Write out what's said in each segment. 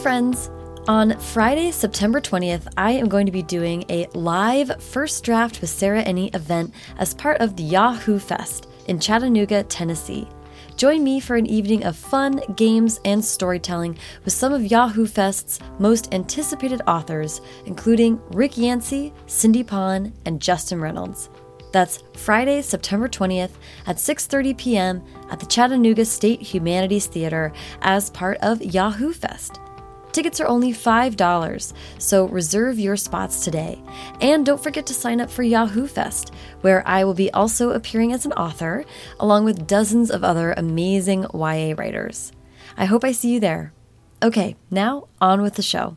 friends! On Friday, September 20th, I am going to be doing a live First Draft with Sarah Enni event as part of the Yahoo Fest in Chattanooga, Tennessee. Join me for an evening of fun, games, and storytelling with some of Yahoo Fest's most anticipated authors, including Rick Yancey, Cindy Pon, and Justin Reynolds. That's Friday, September 20th at 6:30 p.m. at the Chattanooga State Humanities Theater as part of Yahoo Fest. Tickets are only $5, so reserve your spots today. And don't forget to sign up for Yahoo Fest, where I will be also appearing as an author, along with dozens of other amazing YA writers. I hope I see you there. Okay, now on with the show.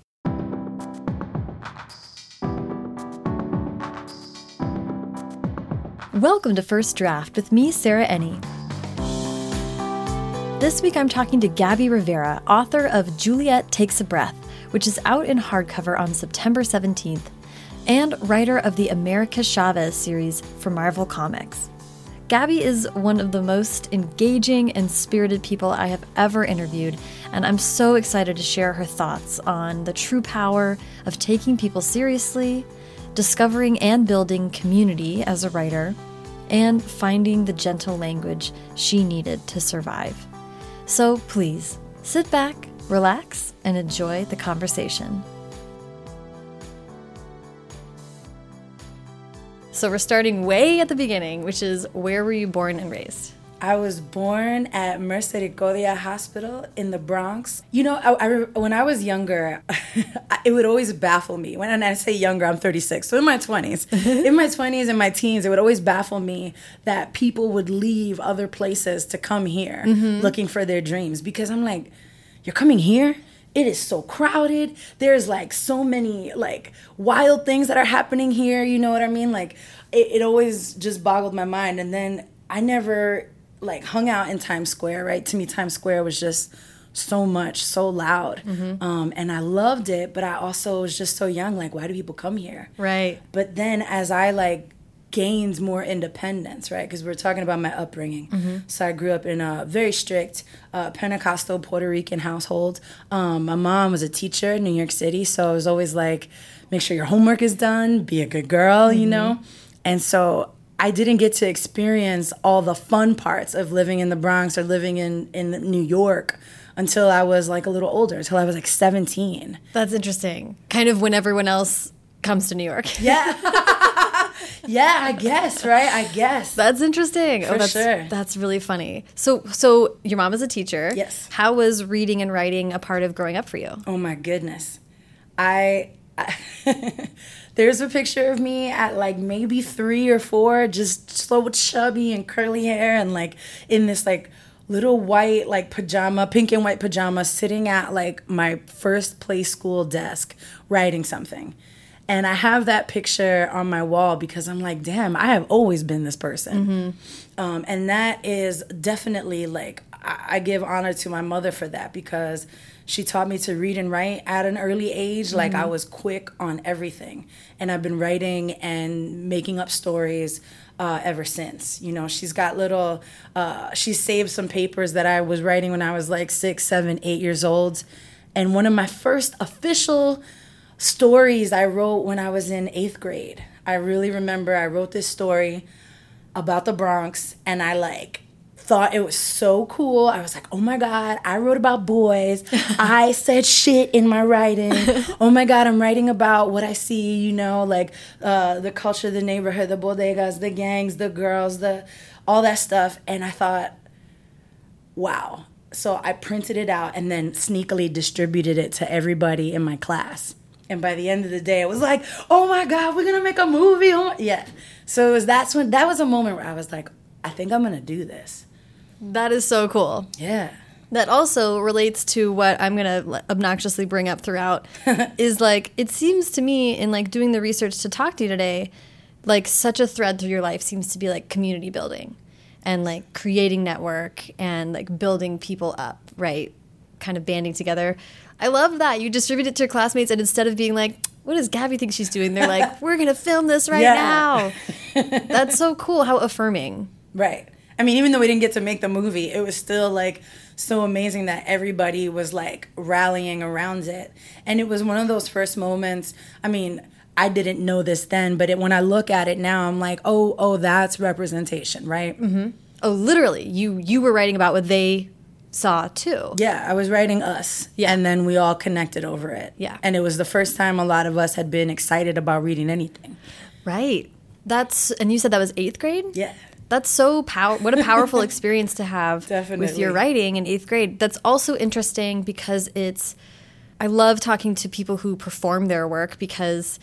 Welcome to First Draft with me, Sarah Enni. This week I'm talking to Gabby Rivera, author of Juliet Takes a Breath, which is out in hardcover on September 17th, and writer of the America Chavez series for Marvel Comics. Gabby is one of the most engaging and spirited people I have ever interviewed, and I'm so excited to share her thoughts on the true power of taking people seriously, discovering and building community as a writer, and finding the gentle language she needed to survive. So please sit back, relax, and enjoy the conversation. So we're starting way at the beginning, which is where were you born and raised? I was born at Misericordia Hospital in the Bronx. You know, I, I, when I was younger, it would always baffle me. When I say younger, I'm 36, so in my 20s, in my 20s and my teens, it would always baffle me that people would leave other places to come here mm-hmm. looking for their dreams. Because I'm like, you're coming here? it is so crowded there's like so many like wild things that are happening here you know what i mean like it, it always just boggled my mind and then i never like hung out in Times Square, right? To me, Times Square was just so much, so loud. Mm-hmm. Um, and I loved it, but I also was just so young. Like, why do people come here? Right. But then as I like gained more independence, right? Because we're talking about my upbringing. Mm-hmm. So I grew up in a very strict uh, Pentecostal Puerto Rican household. Um, my mom was a teacher in New York City, so I was always like, make sure your homework is done, be a good girl, mm-hmm. you know? And so I didn't get to experience all the fun parts of living in the Bronx or living in, in New York until I was like a little older, until I was like 17. That's interesting. Kind of when everyone else comes to New York. Yeah. yeah, I guess, right? I guess. That's interesting. For oh, that's, sure. That's really funny. So, so your mom is a teacher. Yes. How was reading and writing a part of growing up for you? Oh my goodness. I, I there's a picture of me at like maybe three or four, just so chubby and curly hair, and like in this like little white like pajama, pink and white pajama, sitting at like my first play school desk writing something. And I have that picture on my wall because I'm like, damn, I have always been this person. Mm-hmm. Um, and that is definitely like, I, I give honor to my mother for that because she taught me to read and write at an early age. Mm-hmm. Like I was quick on everything. And I've been writing and making up stories uh, ever since. You know, she's got little, uh, she saved some papers that I was writing when I was like six, seven, eight years old. And one of my first official stories I wrote when I was in eighth grade. I really remember I wrote this story about the Bronx and I like thought it was so cool. I was like, oh my God, I wrote about boys. I said shit in my writing. oh my God, I'm writing about what I see, you know, like uh, the culture, the neighborhood, the bodegas, the gangs, the girls, the all that stuff. And I thought, wow. So I printed it out and then sneakily distributed it to everybody in my class. And by the end of the day, it was like, oh my God, we're gonna make a movie. Oh yeah. So it was that's when that was a moment where I was like, I think I'm gonna do this. That is so cool. Yeah. That also relates to what I'm going to obnoxiously bring up throughout is like it seems to me in like doing the research to talk to you today like such a thread through your life seems to be like community building and like creating network and like building people up, right? Kind of banding together. I love that. You distribute it to your classmates and instead of being like what does Gabby think she's doing? They're like, we're going to film this right yeah. now. That's so cool. How affirming. Right. I mean, even though we didn't get to make the movie, it was still like so amazing that everybody was like rallying around it. And it was one of those first moments. I mean, I didn't know this then, but it, when I look at it now, I'm like, oh, oh, that's representation, right? Mm-hmm. Oh, literally, you you were writing about what they saw too. Yeah, I was writing us. Yeah. And then we all connected over it. Yeah. And it was the first time a lot of us had been excited about reading anything. Right. That's and you said that was eighth grade. Yeah. That's so power. What a powerful experience to have with your writing in eighth grade. That's also interesting because it's. I love talking to people who perform their work because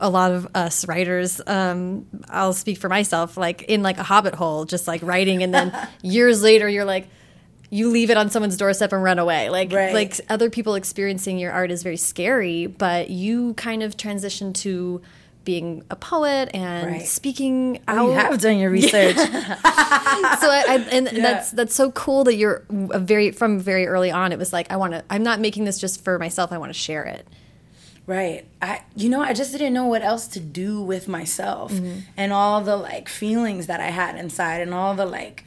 a lot of us writers, um, I'll speak for myself, like in like a hobbit hole, just like writing, and then years later you're like, you leave it on someone's doorstep and run away. Like Right. like other people experiencing your art is very scary, but you kind of transition to being a poet and Right. speaking out. Oh, you have done your research. so I, I and that's that's so cool that you're a very from very early on. It was like I want to. I'm not making this just for myself. I want to share it. Right. I you know, I just didn't know what else to do with myself mm-hmm. and all the like feelings that I had inside and all the like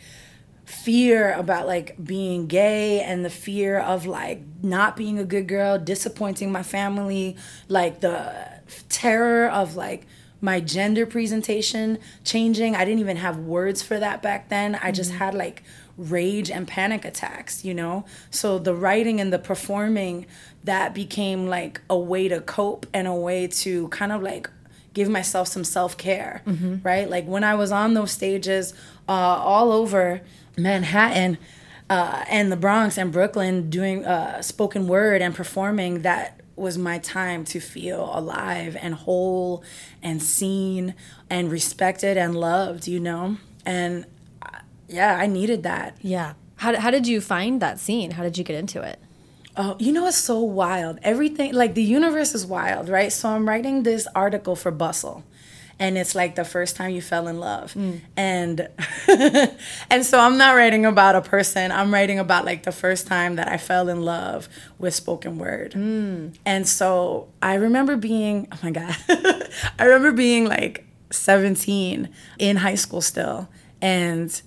fear about like being gay and the fear of like not being a good girl, disappointing my family, like the terror of like my gender presentation changing. I didn't even have words for that back then. I just had like rage and panic attacks, you know? So the writing and the performing that became like a way to cope and a way to kind of like give myself some self-care, right? Like when I was on those stages uh, all over Manhattan, uh, and the Bronx and Brooklyn doing uh, spoken word and performing, that was my time to feel alive and whole and seen and respected and loved, you know? And uh, yeah, I needed that. Yeah. How how did you find that scene? How did you get into it? Oh, you know, it's so wild. Everything, like the universe is wild, right? So I'm writing this article for Bustle. And it's like the first time you fell in love. Mm. And and so I'm not writing about a person. I'm writing about like the first time that I fell in love with spoken word. Mm. And so I remember being, oh my God. I remember being like 17 in high school still. And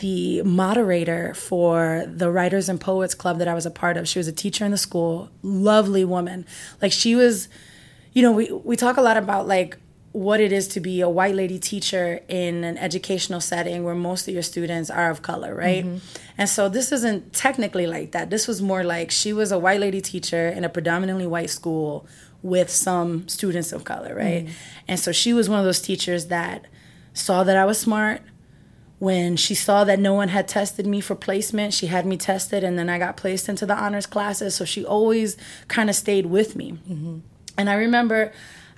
the moderator for the Writers and Poets Club that I was a part of. She was a teacher in the school, lovely woman. Like she was, you know, we we talk a lot about like what it is to be a white lady teacher in an educational setting where most of your students are of color, right? Mm-hmm. And so this isn't technically like that. This was more like she was a white lady teacher in a predominantly white school with some students of color, right? Mm-hmm. And so she was one of those teachers that saw that I was smart, when she saw that no one had tested me for placement, she had me tested and then I got placed into the honors classes. So she always kind of stayed with me. Mm-hmm. And I remember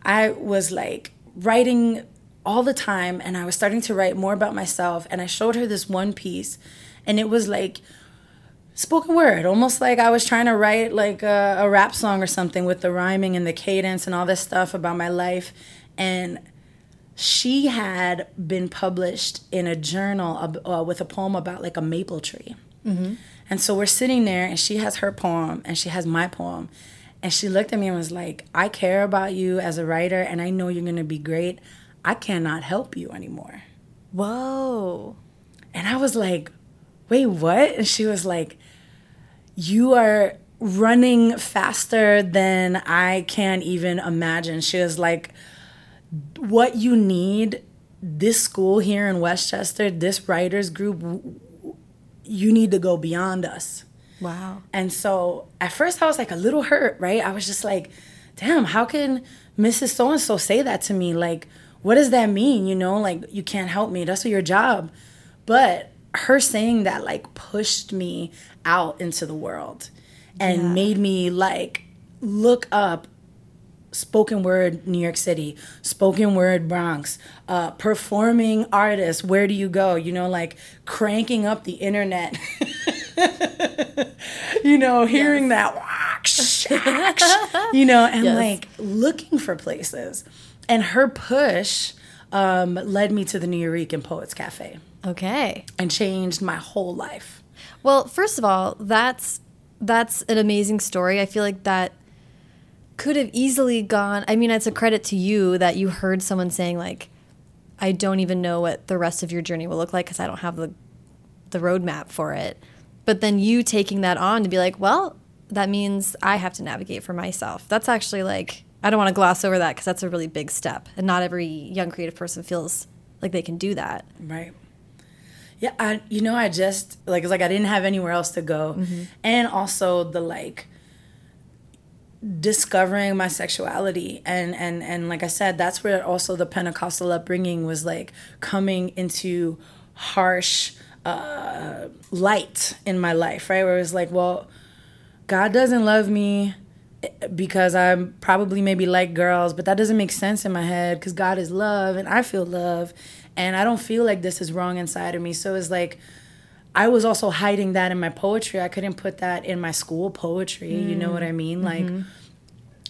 I was like writing all the time and I was starting to write more about myself. And I showed her this one piece and it was like, spoken word, almost like I was trying to write like a, a rap song or something with the rhyming and the cadence and all this stuff about my life. And she had been published in a journal uh, with a poem about like a maple tree. And so we're sitting there, and she has her poem, and she has my poem. And she looked at me and was like, I care about you as a writer, and I know you're gonna be great. I cannot help you anymore. Whoa. And I was like, wait, what? And she was like, you are running faster than I can even imagine. She was like, what you need, this school here in Westchester, this writers group, you need to go beyond us. Wow. And so at first I was like a little hurt, right? I was just like, damn, how can Mrs. So and so say that to me? Like, what does that mean? You know, like, you can't help me. That's your job. But her saying that, like, pushed me out into the world and Yeah. made me, like, look up spoken word New York City, spoken word Bronx, uh, performing artists, where do you go? You know, like cranking up the internet. you know, hearing that, you know, and Yes. like looking for places. And her push um, led me to the Nuyorican Poets Cafe Okay. and changed my whole life. Well, first of all, that's that's an amazing story. I feel like that could have easily gone. I mean, it's a credit to you that you heard someone saying like, "I don't even know what the rest of your journey will look like because I don't have the the roadmap for it. But then you taking that on to be like, well, that means I have to navigate for myself. That's actually like, I don't want to gloss over that because that's a really big step. And not every young creative person feels like they can do that. Right. Yeah, I you know I just like it's like I didn't have anywhere else to go, mm-hmm. and also the like discovering my sexuality and and and like I said, that's where also the Pentecostal upbringing was like coming into harsh uh, light in my life, right? Where it was like, well, God doesn't love me because I'm probably maybe like girls, but that doesn't make sense in my head because God is love and I feel love and I don't feel like this is wrong inside of me. So it's like I was also hiding that in my poetry. I couldn't put that in my school poetry. Mm. You know what I mean? Like mm-hmm.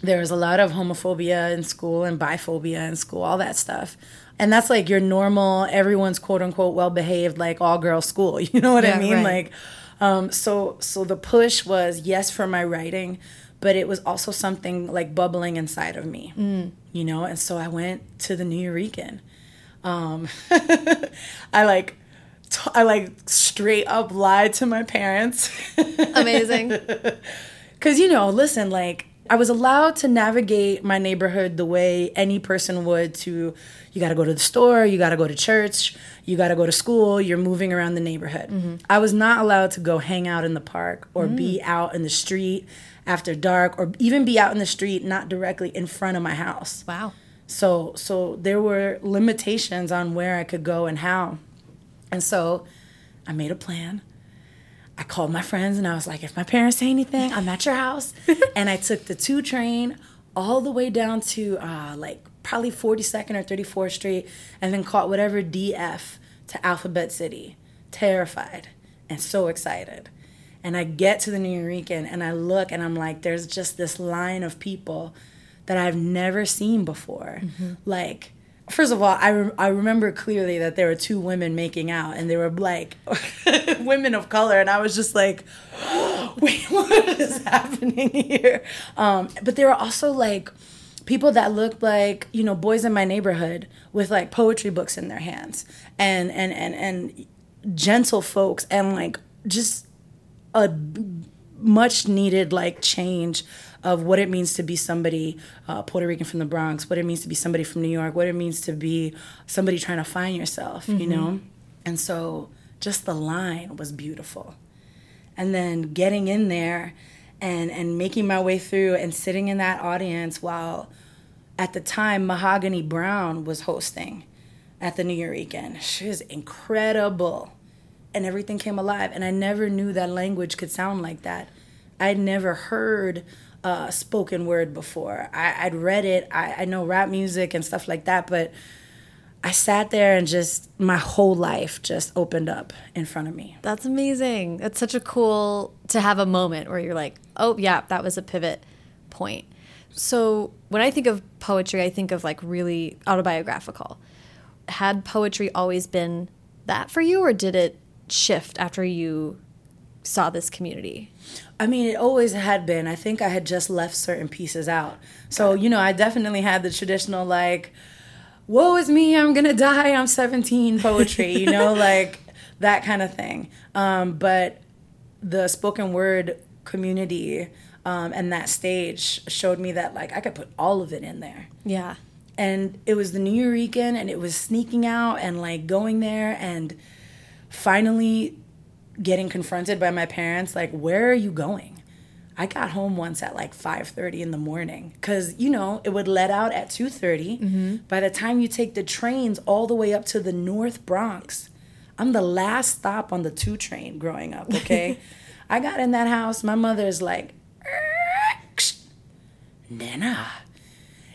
there was a lot of homophobia in school and biphobia in school, all that stuff. And that's like your normal, everyone's quote unquote well behaved, like all girl school. You know what yeah, I mean? Right. Like, um, so so the push was yes for my writing, but it was also something like bubbling inside of me. Mm. You know, and so I went to the Nuyorican um, I like, t- I like straight up lied to my parents. Amazing. Cause you know, listen, like I was allowed to navigate my neighborhood the way any person would to you got to go to the store, you got to go to church, you got to go to school, you're moving around the neighborhood. Mm-hmm. I was not allowed to go hang out in the park or mm. be out in the street after dark or even be out in the street not directly in front of my house. Wow. So so there were limitations on where I could go and how. And so I made a plan. I called my friends and I was like, if my parents say anything, I'm at your house. and I took the two train all the way down to uh, like probably 42nd or 34th Street and then caught whatever DF to Alphabet City. Terrified and so excited. And I get to the New Nuyorican and I look and I'm like, there's just this line of people that I've never seen before. Mm-hmm. Like, first of all, I, re- I remember clearly that there were two women making out and they were like women of color. And I was just like, wait, what is happening here? Um, but there were also like people that looked like, you know, boys in my neighborhood with like poetry books in their hands and, and, and, and gentle folks and like just a much needed like change of what it means to be somebody uh, Puerto Rican from the Bronx, what it means to be somebody from New York, what it means to be somebody trying to find yourself, mm-hmm. you know? And so just the line was beautiful. And then getting in there and, and making my way through and sitting in that audience while at the time Mahogany Browne was hosting at the New Nuyorican. She was incredible. And everything came alive. And I never knew that language could sound like that. I'd never heard uh, spoken word before. I, would read it. I, I know rap music and stuff like that, but I sat there and just my whole life just opened up in front of me. That's amazing. It's such a cool to have a moment where you're like, oh yeah, that was a pivot point. So when I think of poetry, I think of like really autobiographical. Had poetry always been that for you, or did it shift after you saw this community? I mean, it always had been. I think I had just left certain pieces out. So, you know, I definitely had the traditional, like, woe is me, I'm gonna die, I'm 17 poetry, you know, like that kind of thing. Um, but the spoken word community um, and that stage showed me that, like, I could put all of it in there. Yeah. And it was the Nuyorican, and it was sneaking out and, like, going there and finally getting confronted by my parents like where are you going? I got home once at like 5.30 in the morning because you know it would let out at 2.30 mm-hmm. by the time you take the trains all the way up to the north bronx i'm the last stop on the 2 train growing up okay? I got in that house my mother's like nana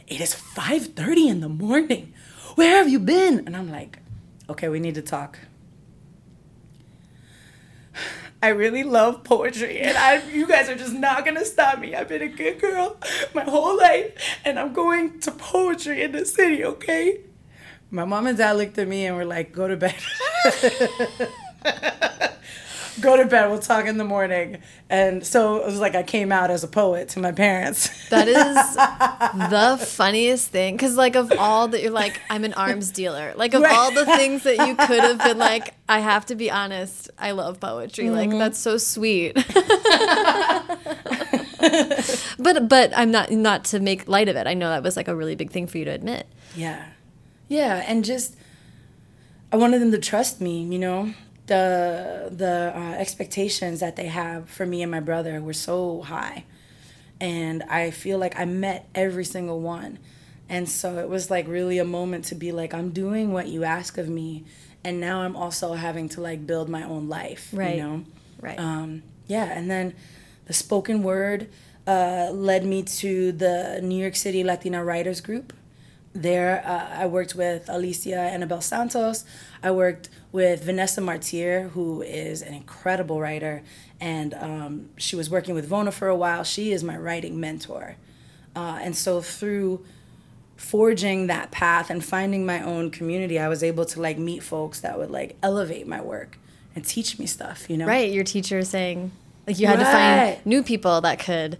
it is 5.30 in the morning. Where have you been? And i'm like okay we need to talk I really love poetry, and I, you guys are just not gonna stop me. I've been a good girl my whole life, and I'm going to poetry in the city, okay? My mom and dad looked at me and were like, go to bed. go to bed. We'll talk in the morning. And so it was like I came out as a poet to my parents. That is the funniest thing. Because, like, of all that, you're like, I'm an arms dealer. Like, of Right. all the things that you could have been like, I have to be honest, I love poetry. Like, Mm-hmm. that's so sweet. but, but I'm not, not to make light of it. I know that was like a really big thing for you to admit. Yeah. Yeah, and just I wanted them to trust me, you know. The the uh, expectations that they have for me and my brother were so high. And I feel like I met every single one. And so it was like really a moment to be like I'm doing what you ask of me and now I'm also having to like build my own life, Right. you know. Right. Um, yeah, and then the spoken word uh, led me to the New York City Latina Writers Group. There, uh, I worked with Alicia Anabel Santos. I worked with Vanessa Mártir, who is an incredible writer, and um, she was working with Vona for a while. She is my writing mentor. Uh, and so through forging that path and finding my own community, I was able to like meet folks that would like elevate my work and teach me stuff, you know? Right. Your teacher saying, like, you had to find new people that could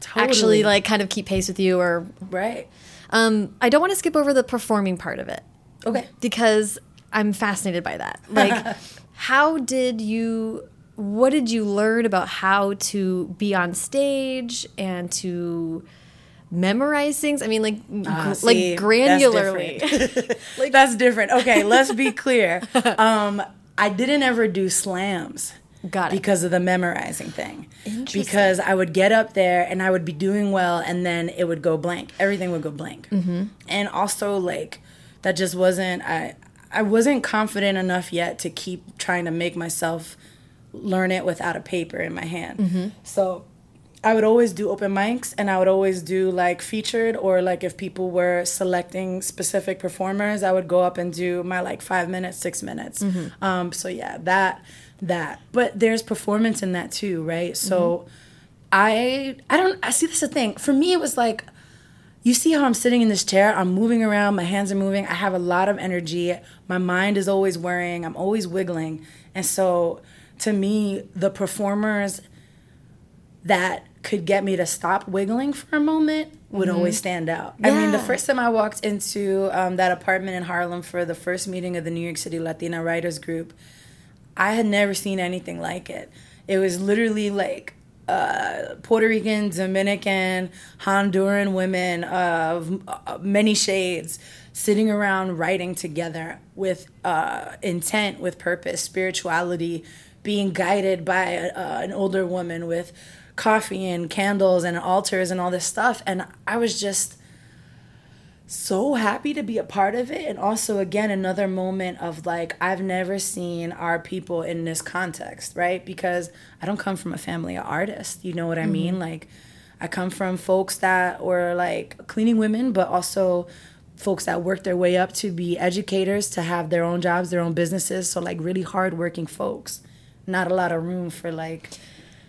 Totally. actually, like, kind of keep pace with you or Right. Um, I don't want to skip over the performing part of it Okay. because I'm fascinated by that. Like, how did you? What did you learn about how to be on stage and to memorize things? I mean, like, see, like that's granularly. different. That's different. Okay, let's be clear. Um, I didn't ever do slams. Got it. Because of the memorizing thing. Interesting. Because I would get up there and I would be doing well and then it would go blank. Everything would go blank. Mm-hmm. And also, like, that just wasn't, I, I wasn't confident enough yet to keep trying to make myself learn it without a paper in my hand. Mm-hmm. So I would always do open mics and I would always do like featured or like if people were selecting specific performers, I would go up and do my like five minutes, six minutes. Um, so yeah, that that. But there's performance in that too, right? So I I don't I see this is the thing. For me it was like you see how I'm sitting in this chair? I'm moving around, my hands are moving. I have a lot of energy. My mind is always worrying. I'm always wiggling. And so to me, the performers that could get me to stop wiggling for a moment would always stand out. Yeah. I mean, the first time I walked into um, that apartment in Harlem for the first meeting of the New York City Latina Writers Group, I had never seen anything like it. It was literally like uh, Puerto Rican, Dominican, Honduran women of uh, many shades sitting around writing together with uh, intent, with purpose, spirituality, being guided by uh, an older woman with coffee and candles and altars and all this stuff. And I was just so happy to be a part of it and also again another moment of like I've never seen our people in this context, right? Because I don't come from a family of artists, you know what I mean? Mm-hmm. Like I come from folks that were like cleaning women but also folks that worked their way up to be educators, to have their own jobs, their own businesses, so like really hardworking folks. Not a lot of room for like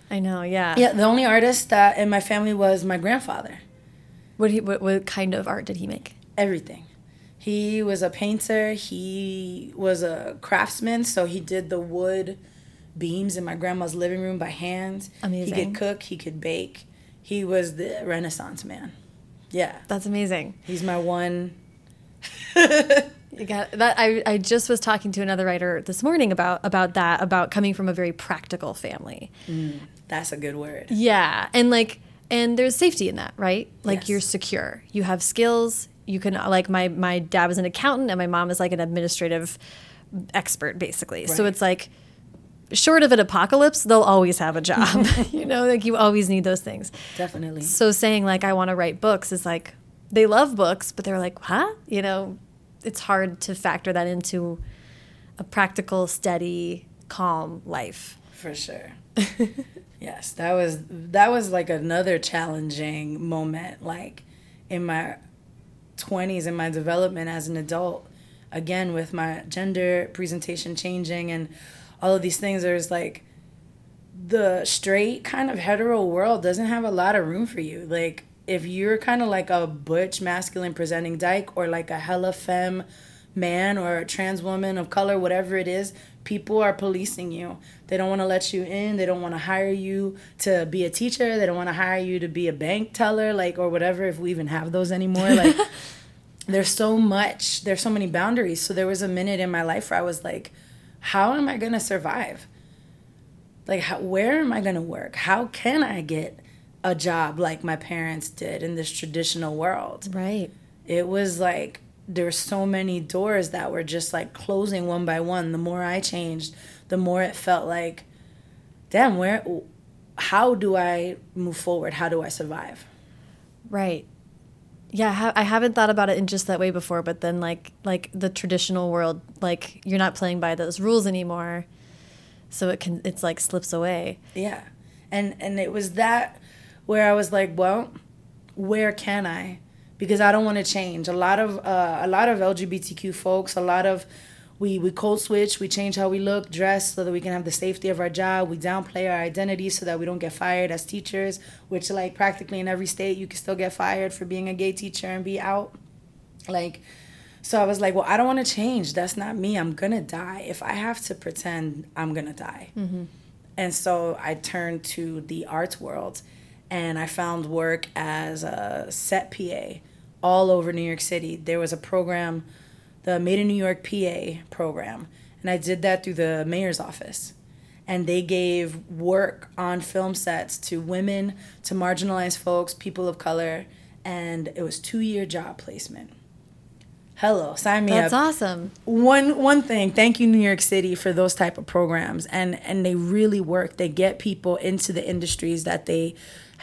I know, yeah. Yeah, the only artist that in my family was my grandfather. What, he, what what kind of art did he make? everything. He was a painter. He was a craftsman, so he did the wood beams in my grandma's living room by hand. Amazing. He could cook. He could bake. He was the Renaissance man. Yeah, That's amazing. he's my one. You got that. I, I just was talking to another writer this morning about about that about coming from a very practical family. Mm, that's a good word. Yeah, and like and there's safety in that, right? Like Yes. you're secure. You have skills. You can uh, like my my dad was an accountant and my mom is like an administrative expert basically. So it's like short of an apocalypse, they'll always have a job. you know, like you always need those things. Definitely. So saying like I want to write books is like they love books, but they're like, "Huh?" You know, it's hard to factor that into a practical, steady, calm life. For sure. yes, that was that was like another challenging moment like in my 20s in my development as an adult. Again with my gender presentation changing and all of these things there's like the straight kind of hetero world doesn't have a lot of room for you. Like if you're kind of like a butch masculine presenting dyke or like a hella femme man or a trans woman of color whatever it is people are policing you. They don't want to let you in. They don't want to hire you to be a teacher. They don't want to hire you to be a bank teller, like or whatever. If we even have those anymore, like there's so much. There's so many boundaries. So there was a minute in my life where I was like, how am I gonna survive? Like, how, where am I gonna work? How can I get a job like my parents did in this traditional world? Right. It was like there were so many doors that were just like closing one by one. The more I changed, the more it felt like, damn, where, how do I move forward? How do I survive? Right. Yeah, I, I haven't thought about it in just that way before, but then like like the traditional world, like you're not playing by those rules anymore, so it can it's like slips away. Yeah, and and it was that where I was like, well, where can I? Because I don't want to change. A lot of uh, a lot of LGBTQ folks, a lot of we we code switch, we change how we look, dress, so that we can have the safety of our job. We downplay our identity so that we don't get fired as teachers. Which like practically in every state, you can still get fired for being a gay teacher and be out. Like, so I was like, well, I don't want to change. That's not me. I'm gonna die. If I have to pretend, I'm gonna die. And so I turned to the arts world and I found work as a set PA all over New York City. There was a program, the Made in New York PA program, and I did that through the mayor's office. And they gave work on film sets to women, to marginalized folks, people of color, and it was two year job placement. Hello, sign me That's up awesome. one one thing thank you new york city for those type of programs and and they really work they get people into the industries that they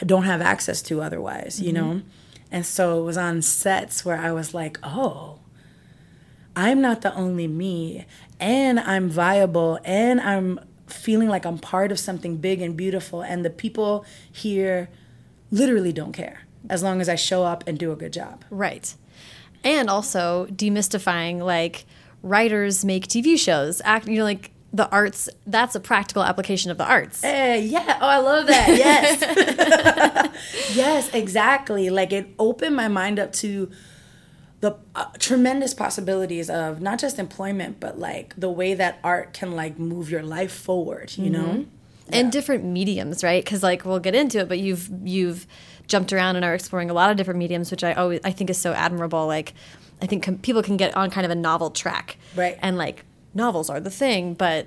don't have access to otherwise you mm-hmm. know and so it was on sets where i was like oh i'm not the only me and i'm viable and i'm feeling like i'm part of something big and beautiful and the people here literally don't care as long as i show up and do a good job Right. And also demystifying like writers make TV shows. Act you know like the arts that's a practical application of the arts. Hey, yeah. Oh, I love that. Yes. yes, exactly. Like it opened my mind up to the uh, tremendous possibilities of not just employment, but like the way that art can like move your life forward, you know? and different mediums, right? Because like we'll get into it, but you've you've jumped around and are exploring a lot of different mediums, which I always I think is so admirable. Like I think com- people can get on kind of a novel track, Right. And like novels are the thing, but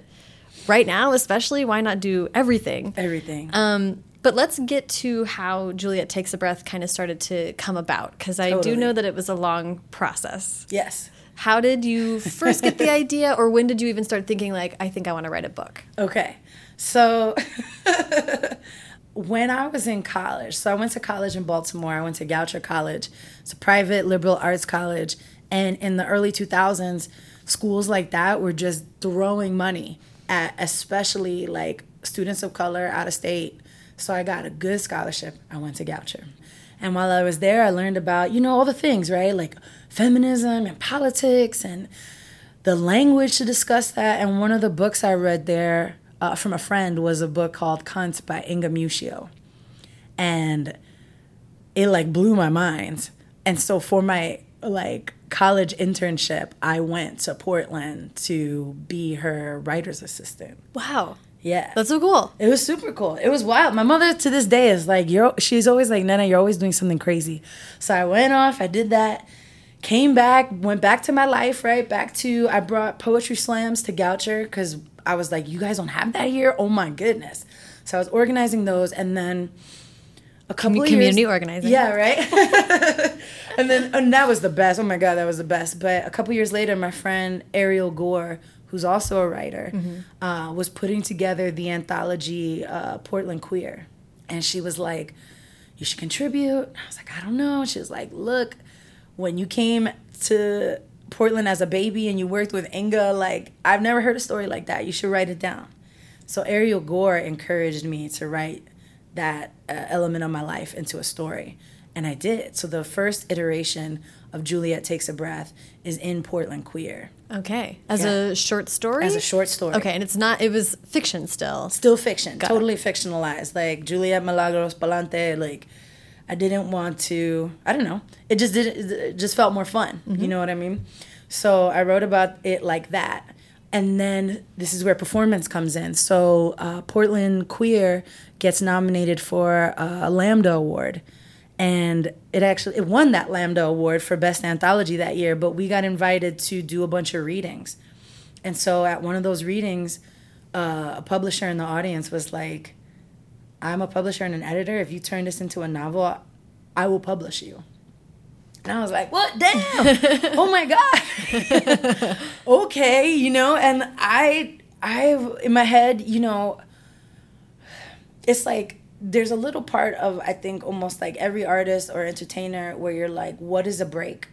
right now, especially, why not do everything? Everything. Um, but let's get to how Juliet Takes a Breath kind of started to come about, because I Totally. do know that it was a long process. yes. How did you first get the idea, or when did you even start thinking like, I think I want to write a book? Okay. So when I was in college, so I went to college in Baltimore. I went to Goucher College. It's a private liberal arts college. And in the early 2000s, schools like that were just throwing money at especially like students of color out of state. So I got a good scholarship. I went to Goucher. And while I was there, I learned about, you know, all the things, right? Like feminism and politics and the language to discuss that. And one of the books I read there uh, from a friend was a book called Cunt by Inga Muscio. And it like blew my mind. And so for my like college internship, I went to Portland to be her writer's assistant. Wow, Yeah. that's so cool. It was super cool. It was wild. My mother to this day is like, you're. She's always like, Nana, you're always doing something crazy. So I went off. I did that. Came back. Went back to my life. Right back to. I brought poetry slams to Goucher because I was like, you guys don't have that here. Oh my goodness. So I was organizing those, and then a couple of community years, organizing. Yeah, right. and then and that was the best. Oh my god, that was the best. But a couple years later, my friend Ariel Gore, who's also a writer, Mm-hmm. uh, was putting together the anthology uh, Portland Queer, and she was like, "You should contribute." I was like, "I don't know." She was like, "Look, when you came to Portland as a baby and you worked with Inga, like I've never heard a story like that. You should write it down." So Ariel Gore encouraged me to write that uh, element of my life into a story, and I did. So the first iteration of Juliet Takes a Breath is in Portland Queer Okay, as Yeah. a short story. as a short story. Okay, and it's not. It was fiction still. Still fiction, Got it. totally fictionalized. Like Juliet Milagros Palante, like I didn't want to. I don't know. It just did. It just felt more fun. Mm-hmm. You know what I mean? So I wrote about it like that, And then this is where performance comes in. So uh, Portland Queer gets nominated for a Lambda Award. And it actually it won that Lambda Award for Best Anthology that year, but we got invited to do a bunch of readings. And so at one of those readings, uh, a publisher in the audience was like, I'm a publisher and an editor. If you turn this into a novel, I will publish you. And I was like, what? Damn. oh my God. okay, you know, and I, I, in my head, you know, it's like there's a little part of, I think, almost like every artist or entertainer where you're like, what is a break?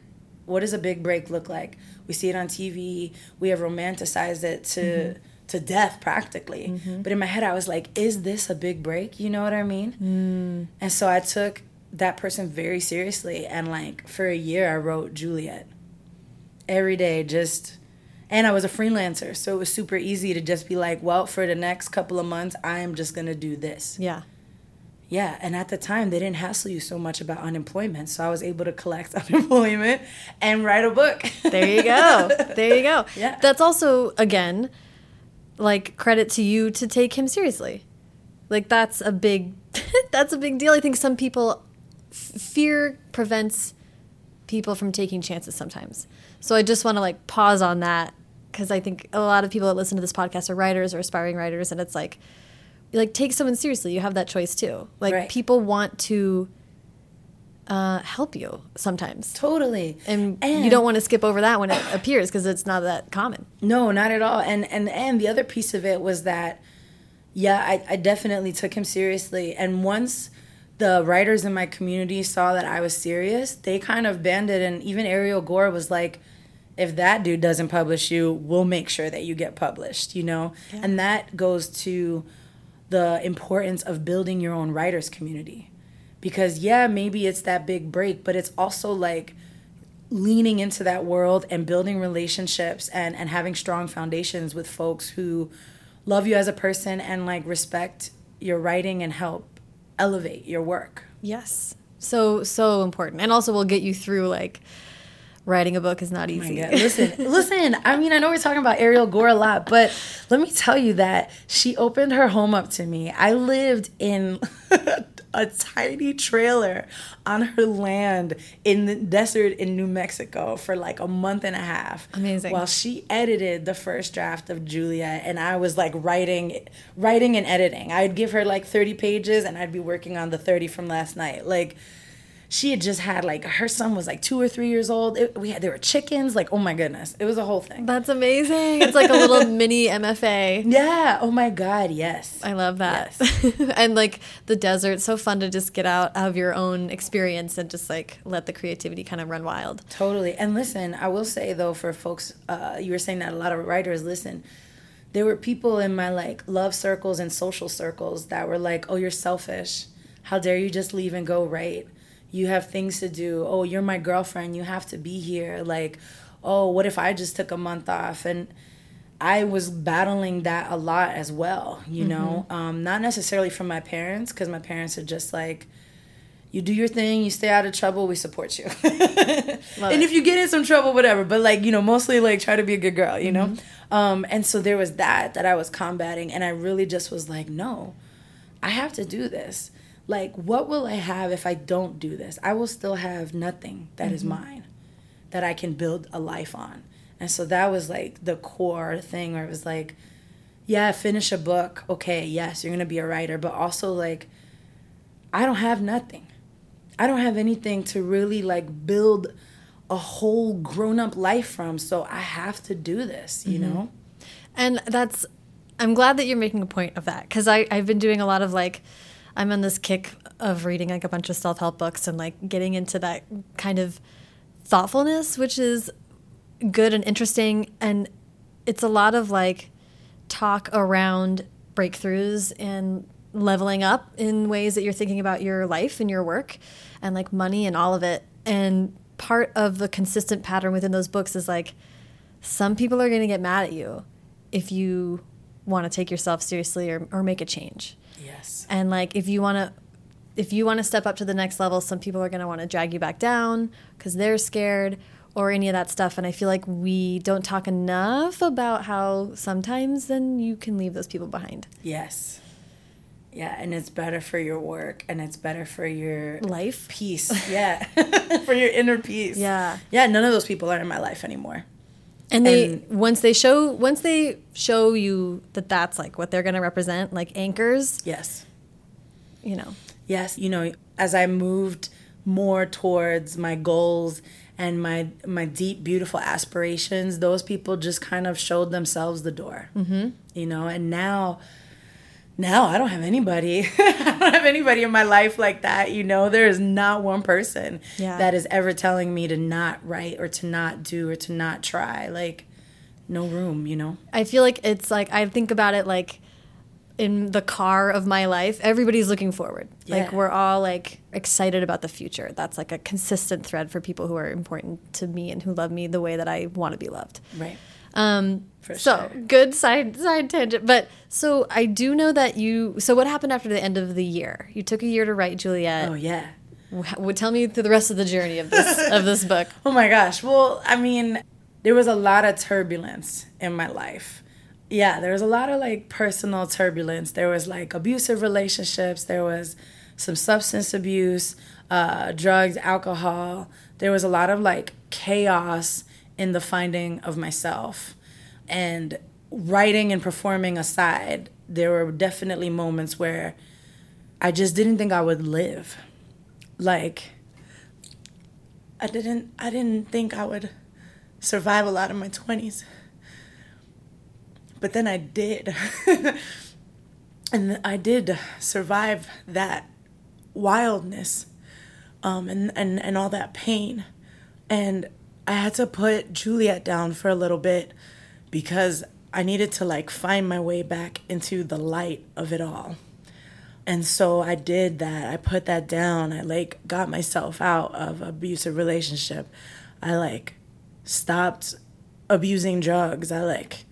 What does a big break look like? We see it on TV. We have romanticized it to, mm-hmm to death practically. Mm-hmm. But in my head, I was like, is this a big break? You know what I mean? Mm. And so I took that person very seriously. And like for a year, I wrote Juliet every day, just. And I was a freelancer, so it was super easy to just be like, well, for the next couple of months, I am just gonna do this. Yeah. Yeah, and at the time they didn't hassle you so much about unemployment, so I was able to collect unemployment and write a book. there you go. There you go. Yeah. That's also again like credit to you to take him seriously. Like that's a big that's a big deal. I think some people fear prevents people from taking chances sometimes. So I just want to like pause on that because I think a lot of people that listen to this podcast are writers or aspiring writers and it's like like take someone seriously. You have that choice too. Like right. people want to uh, help you sometimes. Totally. And, and, you don't want to skip over that when it appears because it's not that common. No, not at all. And and and the other piece of it was that, yeah, I, I definitely took him seriously. And once the writers in my community saw that I was serious, they kind of banded. And even Ariel Gore was like, if that dude doesn't publish you, we'll make sure that you get published, you know? Yeah. And that goes to the importance of building your own writers community because yeah maybe it's that big break but it's also like leaning into that world and building relationships and and having strong foundations with folks who love you as a person and like respect your writing and help elevate your work yes so so important and also we'll get you through like writing a book is not oh easy. Oh listen, listen. I mean, I know we're talking about Ariel Gore a lot, but let me tell you that she opened her home up to me. I lived in a tiny trailer on her land in the desert in New Mexico for like a month and a half. Amazing. While she edited the first draft of Julia and I was like writing writing and editing. I'd give her like 30 pages and I'd be working on the 30 from last night. Like she had just had like her son was like two or three years old. It, we had there were chickens. Like oh my goodness, it was a whole thing. That's amazing. It's like a little mini MFA. Yeah. Oh my god. Yes. I love that. Yes. and like the desert, so fun to just get out of your own experience and just like let the creativity kind of run wild. Totally. And listen, I will say though, for folks, uh, you were saying that a lot of writers listen there were people in my like love circles and social circles that were like, "Oh, you're selfish. How dare you just leave and go write?" You have things to do. Oh, you're my girlfriend. You have to be here. Like, oh, what if I just took a month off? And I was battling that a lot as well, you mm-hmm. know, um, not necessarily from my parents, because my parents are just like, you do your thing, you stay out of trouble, we support you. and if you get in some trouble, whatever, but like, you know, mostly like try to be a good girl, you mm-hmm. know? Um, and so there was that that I was combating, and I really just was like, no, I have to do this like what will i have if i don't do this? I will still have nothing that mm-hmm. is mine that i can build a life on. And so that was like the core thing where it was like yeah finish a book. Okay yes you're gonna be a writer but also like i don't have nothing. I don't have anything to really like build a whole grown-up life from so i have to do this you mm-hmm. know? And that's i'm glad that you're making a point of that because i've been doing a lot of like I'm on this kick of reading like a bunch of self help books and like getting into that kind of thoughtfulness, which is good and interesting. And it's a lot of like talk around breakthroughs and leveling up in ways that you're thinking about your life and your work and like money and all of it. And part of the consistent pattern within those books is like some people are going to get mad at you if you want to take yourself seriously or, or make a change. Yes. And like if you want to if you want to step up to the next level, some people are going to want to drag you back down cuz they're scared or any of that stuff. And I feel like we don't talk enough about how sometimes then you can leave those people behind. Yes. Yeah, and it's better for your work and it's better for your Life. peace. Yeah. for your inner peace. Yeah. Yeah, none of those people are in my life anymore. And they And- once they show once they show you that that's like what they're going to represent, like anchors, Yes. you know. Yes, you know, as I moved more towards my goals and my my deep, beautiful aspirations, those people just kind of showed themselves the door. Mm-hmm. You know, and now, now I don't have anybody. I don't have anybody in my life like that. You know, there is not one person Yeah. that is ever telling me to not write or to not do or to not try. Like, no room. You know. I feel like it's like I think about it like in the car of my life, everybody's looking forward. Like we're all like excited about the future. That's like a consistent thread for people who are important to me and who love me the way that I want to be loved. Right. Um, For so sure. good side side tangent, but so I do know that you. So what happened after the end of the year? You took a year to write Juliet. Oh yeah. Would tell me through the rest of the journey of this of this book. Oh my gosh. Well, I mean, there was a lot of turbulence in my life. Yeah, there was a lot of like personal turbulence. There was like abusive relationships. There was some substance abuse, uh, drugs, alcohol. There was a lot of like chaos in the finding of myself. And writing and performing aside, there were definitely moments where I just didn't think I would live. Like, I didn't I didn't think I would survive a lot of my 20s. But then I did. and I did survive that wildness um, and, and, and all that pain. And I had to put Juliet down for a little bit because I needed to like find my way back into the light of it all. And so I did that. I put that down. I like got myself out of abusive relationship. I like stopped abusing drugs. I like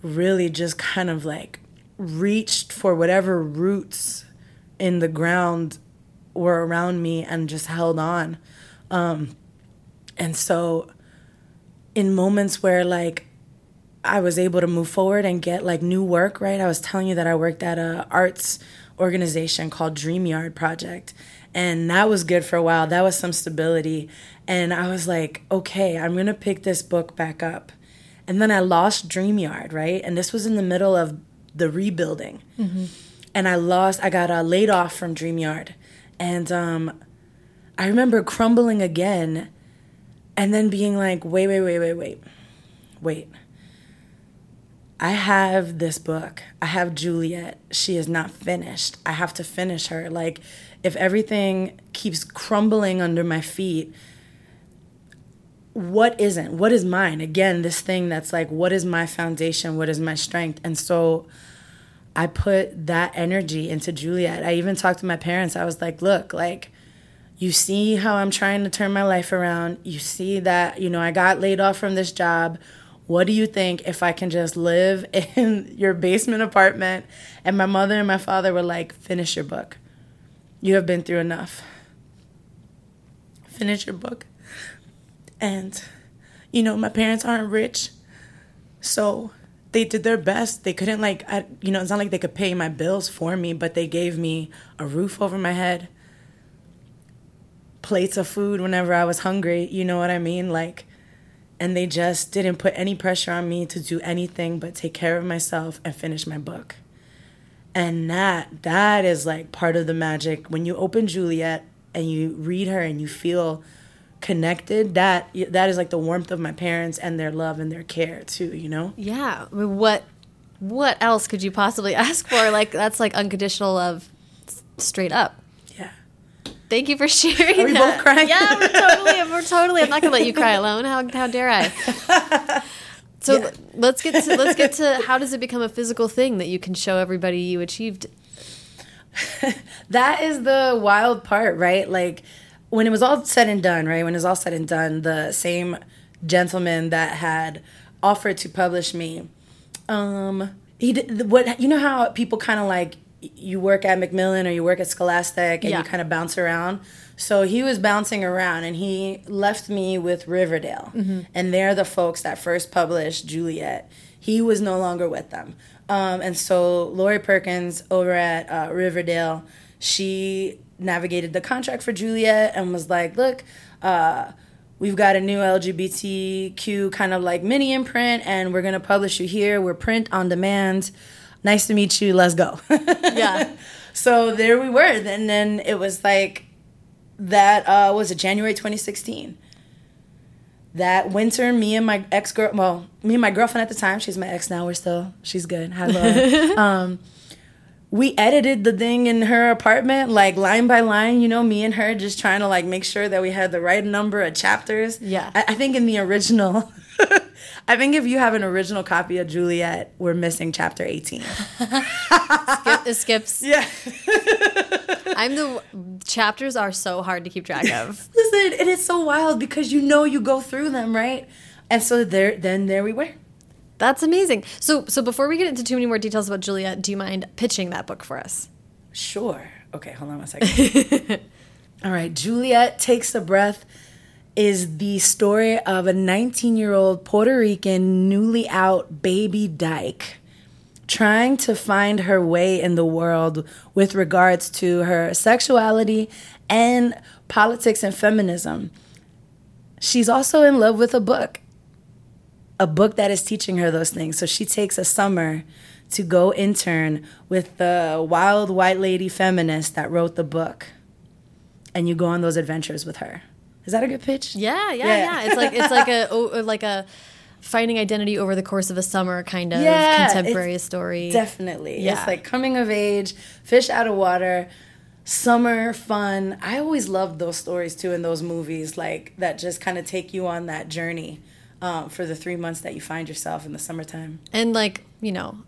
really just kind of like reached for whatever roots in the ground were around me and just held on. Um, and so in moments where like I was able to move forward and get like new work, right? I was telling you that I worked at a arts organization called Dream Yard Project. And that was good for a while. That was some stability. And I was like, okay, I'm going to pick this book back up. And then I lost Dream Yard, right? And this was in the middle of the rebuilding. And I lost, I got uh, laid off from Dream Yard. And um, I remember crumbling again and then being like, wait, wait, wait, wait, wait, wait. I have this book. I have Juliet. She is not finished. I have to finish her. Like, if everything keeps crumbling under my feet, what isn't? What is mine? Again, this thing that's like, what is my foundation? What is my strength? And so I put that energy into Juliet. I even talked to my parents. I was like, look, like, you see how I'm trying to turn my life around. You see that, you know, I got laid off from this job. What do you think if I can just live in your basement apartment? And my mother and my father were like, finish your book. You have been through enough. Finish your book. And, you know, my parents aren't rich. So they did their best. They couldn't, like, I, you know, it's not like they could pay my bills for me, but they gave me a roof over my head plates of food whenever I was hungry, you know what I mean? Like, and they just didn't put any pressure on me to do anything but take care of myself and finish my book. And that that is like part of the magic when you open Juliet and you read her and you feel connected that that is like the warmth of my parents and their love and their care too, you know? Yeah. What what else could you possibly ask for? Like that's like unconditional love straight up. Thank you for sharing. Are we that. both crying? Yeah, we're totally. We're totally. I'm not gonna let you cry alone. How how dare I? So Yeah. let's get to let's get to how does it become a physical thing that you can show everybody you achieved? that is the wild part, right? Like when it was all said and done, right? When it was all said and done, the same gentleman that had offered to publish me, um, he did what you know how people kind of like you work at Macmillan or you work at Scholastic and Yeah. you kind of bounce around. So he was bouncing around and he left me with Riverdale. And they're the folks that first published Juliet. He was no longer with them. Um, and so Lori Perkins over at uh, Riverdale, she navigated the contract for Juliet and was like, look, uh, we've got a new LGBTQ kind of like mini imprint and we're going to publish you here. We're print on demand. Nice to meet you. Let's go. Yeah. so there we were. And then it was like that uh, was it January 2016. That winter, me and my ex girl, well, me and my girlfriend at the time, she's my ex now. We're still, she's good. Hi, Laura. um, we edited the thing in her apartment, like line by line. You know, me and her just trying to like make sure that we had the right number of chapters. Yeah. I, I think in the original, I think if you have an original copy of Juliet, we're missing chapter 18. Skip, it skips. Yeah. I'm the chapters are so hard to keep track of. Listen, it's so wild because you know you go through them, right? And so there, then there we were. That's amazing. So so before we get into too many more details about Juliet, do you mind pitching that book for us? Sure. Okay, hold on one second. All right, Juliet Takes a Breath is the story of a 19 year old Puerto Rican, newly out baby dyke trying to find her way in the world with regards to her sexuality and politics and feminism. She's also in love with a book, a book that is teaching her those things. So she takes a summer to go intern with the wild white lady feminist that wrote the book. And you go on those adventures with her. Is that a good pitch? Yeah, yeah, Yeah. yeah. It's like it's like a oh, like a finding identity over the course of a summer kind of Yeah, contemporary story. Definitely. Yeah. It's like coming of age, fish out of water, summer fun. I always loved those stories too in those movies, like that just kind of take you on that journey um, for the three months that you find yourself in the summertime. and like you know,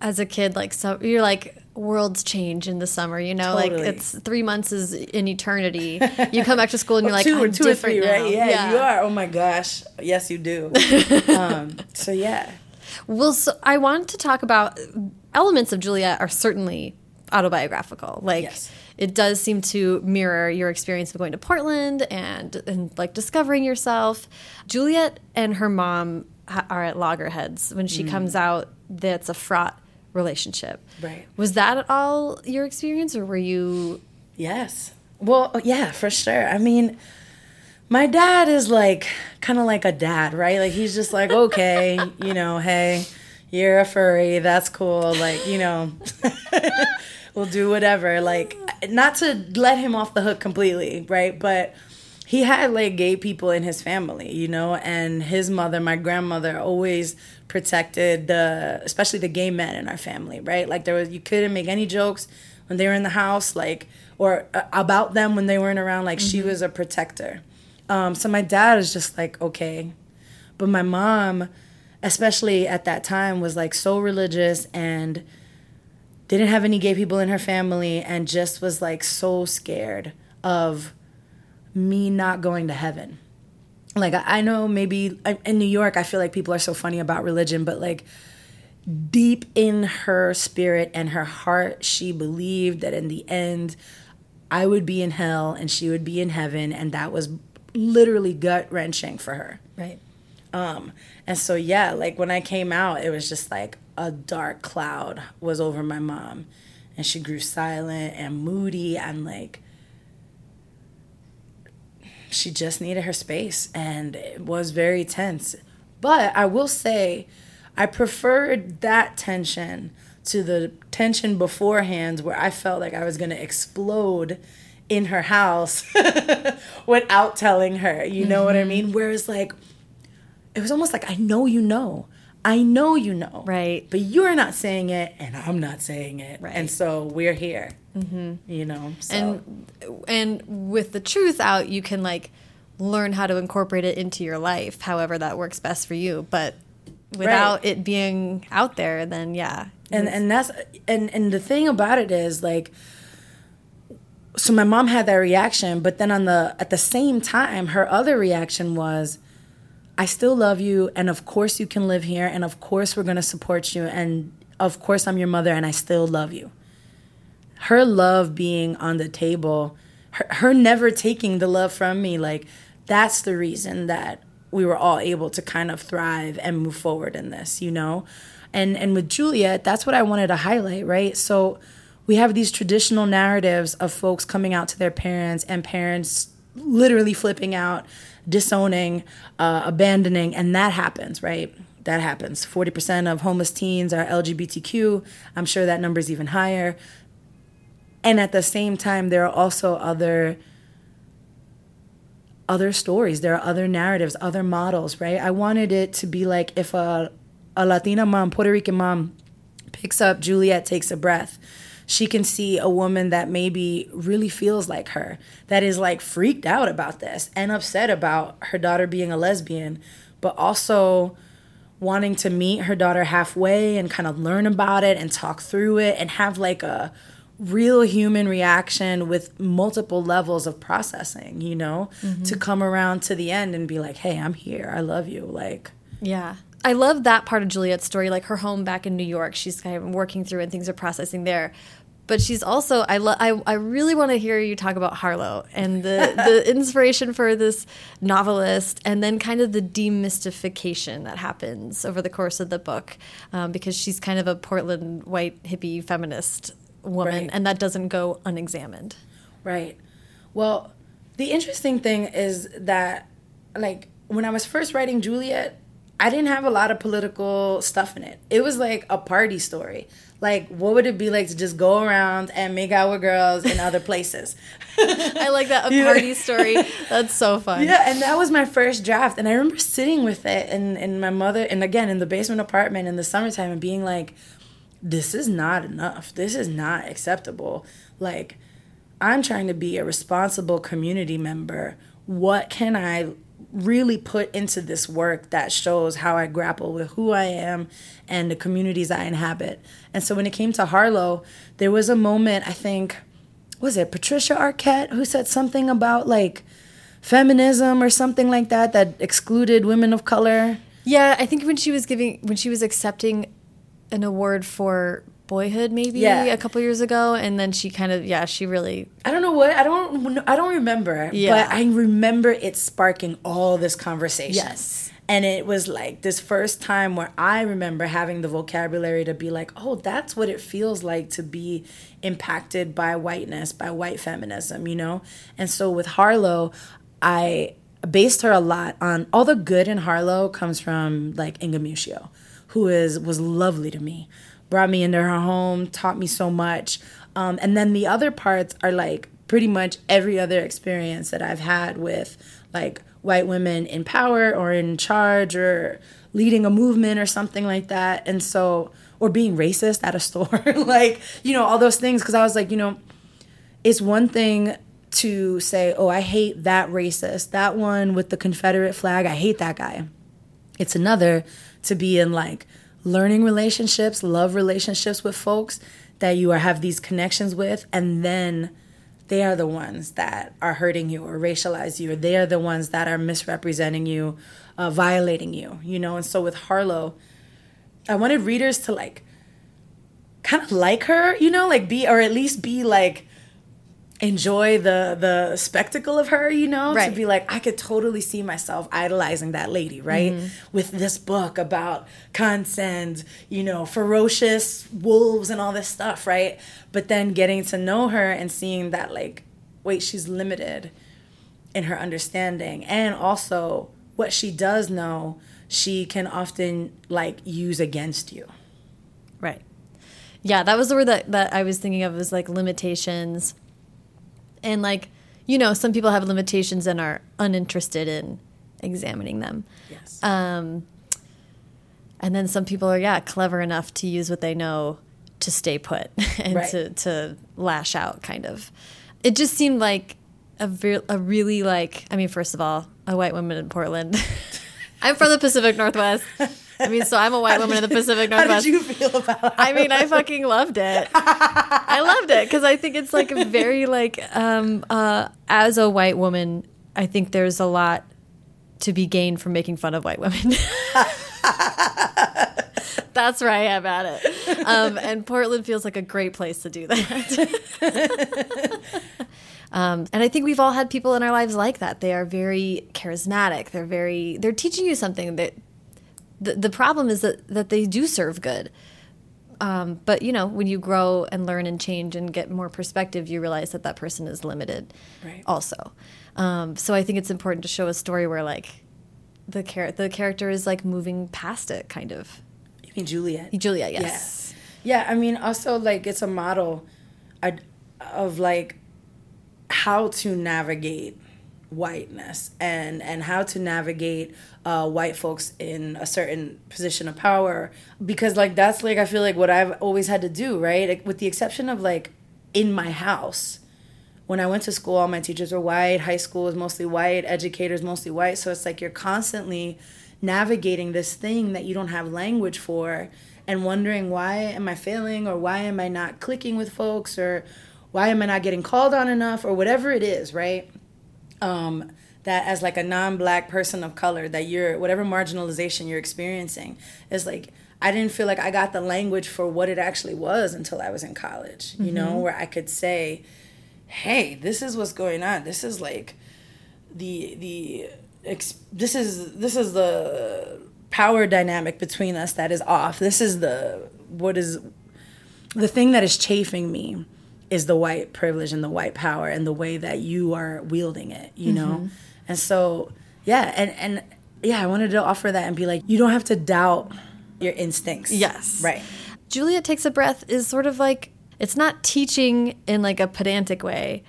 as a kid, like so you're like worlds change in the summer. You know, Totally. like it's three months is an eternity. You come back to school and you're like, two, I'm two or different three, now. right? Yeah, you are. Oh my gosh. Yes, you do. um, so yeah. Well, so I want to talk about elements of Juliet are certainly autobiographical. Like Yes. it does seem to mirror your experience of going to Portland and and like discovering yourself. Juliet and her mom ha- are at loggerheads when she comes out. That's a fraught relationship. Right. Was that at all your experience, or were you? Yes. Well, oh, yeah, for sure. I mean, my dad is like kind of like a dad, right? Like he's just like, okay, you know, hey, you're a furry, that's cool. Like, you know, we'll do whatever. Like, not to let him off the hook completely, right? But he had like gay people in his family, you know, and his mother, my grandmother, always protected the, especially the gay men in our family, right? Like there was, you couldn't make any jokes when they were in the house, like, or uh, about them when they weren't around. Like she was a protector. Um, so my dad is just like, okay, but my mom, especially at that time, was like so religious and didn't have any gay people in her family and just was like so scared of me not going to heaven. Like I know maybe in New York I feel like people are so funny about religion, but like deep in her spirit and her heart she believed that in the end I would be in hell and she would be in heaven and that was literally gut wrenching for her. Right. Um, and so yeah, like when I came out, it was just like a dark cloud was over my mom, and she grew silent and moody and like she just needed her space, and it was very tense. But I will say, I preferred that tension to the tension beforehand, where I felt like I was gonna explode in her house without telling her. You know what I mm-hmm. mean? Whereas like it was almost like I know you know. I know you know. Right. But you're not saying it and I'm not saying it. Right. And so we're here. Mm-hmm. You know. So and and with the truth out you can like learn how to incorporate it into your life however that works best for you but without it being out there then yeah and and that's and and the thing about it is like so my mom had that reaction but then on the at the same time her other reaction was i still love you and of course you can live here and of course we're going to support you and of course i'm your mother and i still love you her love being on the table, her, her never taking the love from me, like that's the reason that we were all able to kind of thrive and move forward in this, you know? And and with Juliet, that's what I wanted to highlight, right? So we have these traditional narratives of folks coming out to their parents and parents literally flipping out, disowning, uh, abandoning, and that happens, right? That happens. 40% of homeless teens are LGBTQ. I'm sure that number is even higher. And at the same time, there are also other other stories. There are other narratives, other models, right? I wanted it to be like if a a Latina mom, Puerto Rican mom, picks up Juliet takes a breath. She can see a woman that maybe really feels like her, that is like freaked out about this and upset about her daughter being a lesbian, but also wanting to meet her daughter halfway and kind of learn about it and talk through it and have like a real human reaction with multiple levels of processing, you know, mm-hmm. to come around to the end and be like, hey, I'm here. I love you. Like, yeah. I love that part of Juliet's story, like her home back in New York. She's kind of working through and things are processing there. But she's also I lo- I, I really want to hear you talk about Harlow and the the inspiration for this novelist, and then kind of the demystification that happens over the course of the book, um, because she's kind of a Portland white hippie feminist woman, right. and that doesn't go unexamined. Right. Well, the interesting thing is that, like, when I was first writing Juliet, I didn't have a lot of political stuff in it. It was like a party story. Like, what would it be like to just go around and make out with girls in other places? I like that a party story. That's so fun. Yeah, and that was my first draft, and I remember sitting with it and and my mother, and again in the basement apartment in the summertime, and being like, "This is not enough. This is not acceptable." Like, I'm trying to be a responsible community member. What can I really put into this work that shows how I grapple with who I am and the communities I inhabit. And so when it came to Harlow, there was a moment, I think, was it Patricia Arquette who said something about like feminism or something like that that excluded women of color? Yeah, I think when she was giving when she was accepting an award for boyhood maybe yeah. a couple years ago and then she kind of yeah she really i don't know what i don't i don't remember yeah. but i remember it sparking all this conversation yes and it was like this first time where i remember having the vocabulary to be like oh that's what it feels like to be impacted by whiteness by white feminism you know and so with harlow i based her a lot on all the good in harlow comes from like inga muscio who is was lovely to me brought me into her home, taught me so much. Um, and then the other parts are like pretty much every other experience that I've had with like white women in power or in charge or leading a movement or something like that. And so, or being racist at a store, like, you know, all those things. Cause I was like, you know, it's one thing to say, oh, I hate that racist, that one with the Confederate flag, I hate that guy. It's another to be in like, learning relationships, love relationships with folks that you are have these connections with, and then they are the ones that are hurting you or racialize you, or they are the ones that are misrepresenting you, uh, violating you, you know. And so with Harlow, I wanted readers to like kind of like her, you know, like be or at least be like enjoy the the spectacle of her you know right. to be like i could totally see myself idolizing that lady right? Mm-hmm. with this book about consent you know ferocious wolves and all this stuff right? But then getting to know her and seeing that like wait she's limited in her understanding. And also what she does know she can often like use against you. Right. Yeah that was the word that, that i was thinking of was like limitations and like you know some people have limitations and are uninterested in examining them. Yes. Um, and then some people are yeah clever enough to use what they know to stay put and right. to, to lash out kind of. It just seemed like a, a really like i mean first of all a white woman in portland. I'm from the pacific northwest I mean, so I'm a white woman in the Pacific Northwest. How did you feel about it? I mean, I fucking loved it. I loved it because I think it's like very like um, uh, as a white woman, I think there's a lot to be gained from making fun of white women. That's where I am at it. Um, and Portland feels like a great place to do that. um, and I think we've all had people in our lives like that. They are very charismatic. They're very, they're teaching you something that the, the problem is that, that they do serve good. Um, but you know, when you grow and learn and change and get more perspective, you realize that that person is limited. Right. Also, um, so I think it's important to show a story where like the char- the character is like moving past it, kind of. You mean Juliet? Julia, yes. Yeah. yeah, I mean, also like it's a model of like how to navigate whiteness and and how to navigate uh, white folks in a certain position of power. Because like that's like I feel like what I've always had to do right? Like, with the exception of like in my house. When I went to school all my teachers were white. High school was mostly white. Educators mostly white. So it's like you're constantly navigating this thing that you don't have language for and wondering why am I failing or why am I not clicking with folks or why am I not getting called on enough or whatever it is right um, that as like a non-black person of color that you're whatever marginalization you're experiencing is like i didn't feel like i got the language for what it actually was until i was in college you mm-hmm. know where i could say hey this is what's going on. This is like the the this is this is the power dynamic between us that is off. This is the what is the thing that is chafing me is the white privilege and the white power and the way that you are wielding it, you mm-hmm. know? And so, yeah, and and yeah, I wanted to offer that and be like, you don't have to doubt your instincts. Yes. Right. Juliet takes a breath is sort of like it's not teaching in like a pedantic way,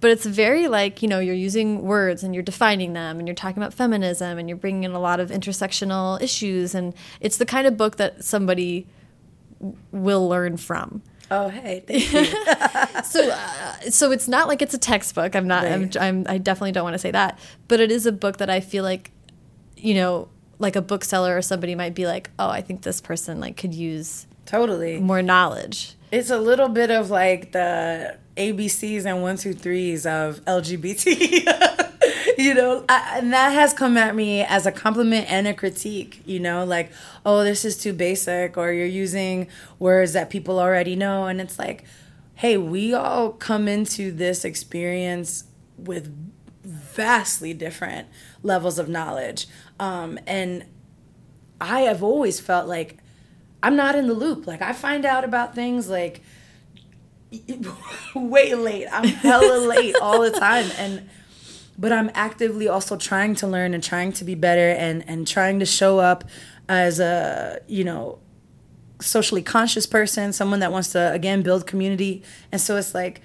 but it's very like, you know, you're using words and you're defining them and you're talking about feminism and you're bringing in a lot of intersectional issues and it's the kind of book that somebody will learn from. Oh, hey, thank you. so, uh, so it's not like it's a textbook. I'm not. Right. I'm, I'm. I definitely don't want to say that. But it is a book that I feel like, you know, like a bookseller or somebody might be like, oh, I think this person like could use totally more knowledge. It's a little bit of like the ABCs and one two threes of LGBT. you know, I, and that has come at me as a compliment and a critique, you know, like, oh, this is too basic, or you're using words that people already know. And it's like, hey, we all come into this experience with vastly different levels of knowledge. Um, and I have always felt like I'm not in the loop. Like, I find out about things like way late. I'm hella late all the time. And but I'm actively also trying to learn and trying to be better and and trying to show up as a you know socially conscious person, someone that wants to again build community. And so it's like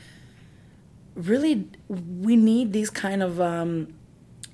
really we need these kind of um,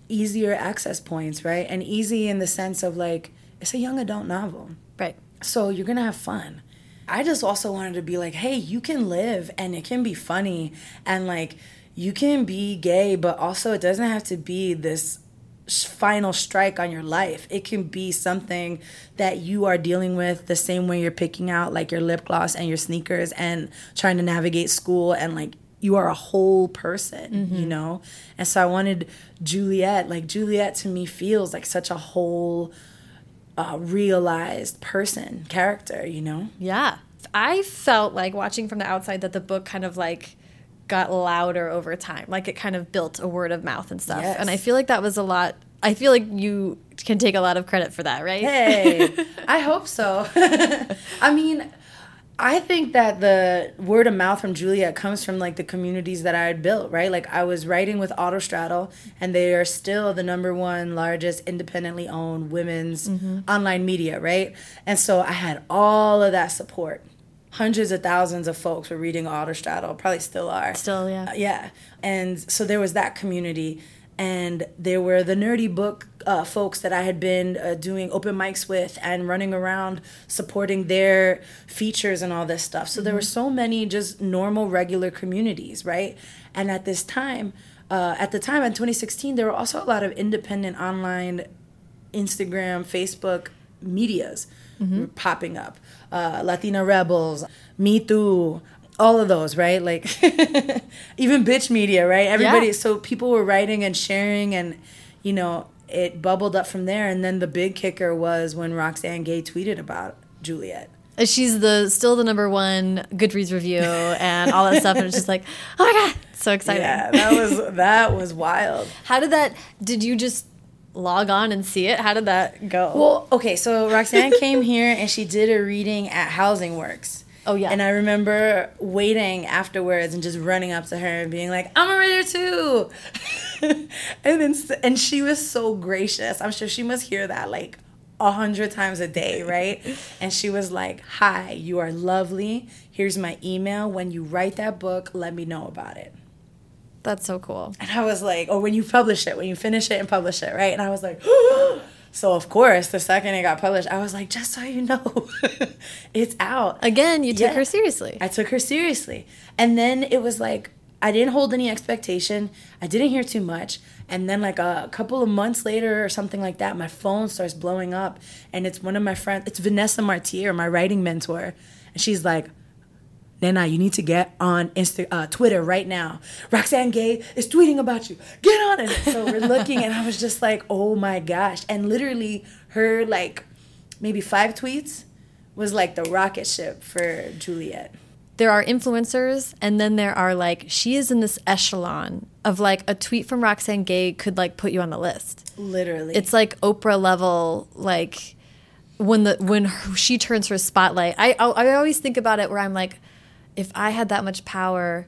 easier access points, right? And easy in the sense of like it's a young adult novel. Right. So you're going to have fun. I just also wanted to be like, "Hey, you can live and it can be funny and like you can be gay, but also it doesn't have to be this final strike on your life. It can be something that you are dealing with the same way you're picking out like your lip gloss and your sneakers and trying to navigate school and like you are a whole person, mm-hmm. you know? And so I wanted Juliet, like Juliet to me feels like such a whole uh, realized person, character, you know? Yeah. I felt like watching from the outside that the book kind of like got louder over time. Like it kind of built a word of mouth and stuff. Yes. And I feel like that was a lot. I feel like you can take a lot of credit for that, right? Hey, I hope so. I mean, I think that the word of mouth from Juliet comes from like the communities that I had built, right? Like I was writing with Autostraddle, and they are still the number one largest independently owned women's mm -hmm. online media, right? And so I had all of that support hundreds of thousands of folks were reading Autostraddle, probably still are. Still, yeah. Uh, yeah. And so there was that community. And there were the nerdy book uh, folks that I had been uh, doing open mics with and running around supporting their features and all this stuff. So mm-hmm. there were so many just normal, regular communities, right? And at this time, uh, at the time in 2016, there were also a lot of independent online Instagram, Facebook medias mm-hmm. popping up uh, Latina Rebels, Me Too, all of those, right? Like even bitch media, right? Everybody. Yeah. So people were writing and sharing, and you know, it bubbled up from there. And then the big kicker was when Roxane Gay tweeted about Juliet. She's the still the number one Goodreads review and all that stuff, and it's just like, oh my god, so exciting. Yeah, that was that was wild. How did that? Did you just log on and see it? How did that go? Well, okay, so Roxane came here and she did a reading at Housing Works. Oh, yeah. And I remember waiting afterwards and just running up to her and being like, "I'm a reader too," and then and she was so gracious. I'm sure she must hear that like a hundred times a day, right? And she was like, "Hi, you are lovely. Here's my email. When you write that book, let me know about it." That's so cool. And I was like, or when you publish it, when you finish it and publish it, right? And I was like, so of course, the second it got published, I was like, just so you know, it's out. Again, you took Yeah. her seriously. I took her seriously. And then it was like, I didn't hold any expectation. I didn't hear too much. And then, like a couple of months later or something like that, my phone starts blowing up. And it's one of my friends, it's Vanessa Mártir, my writing mentor. And she's like, Nana, you need to get on Insta, uh, Twitter right now. Roxane Gay is tweeting about you. Get on it. So we're looking, and I was just like, oh my gosh. And literally, her like maybe five tweets was like the rocket ship for Juliet. there are influencers and then there are like she is in this echelon of like a tweet from Roxane Gay could like put you on the list. Literally. It's like Oprah level like when the when her, she turns her spotlight. I I I always think about it where I'm like if I had that much power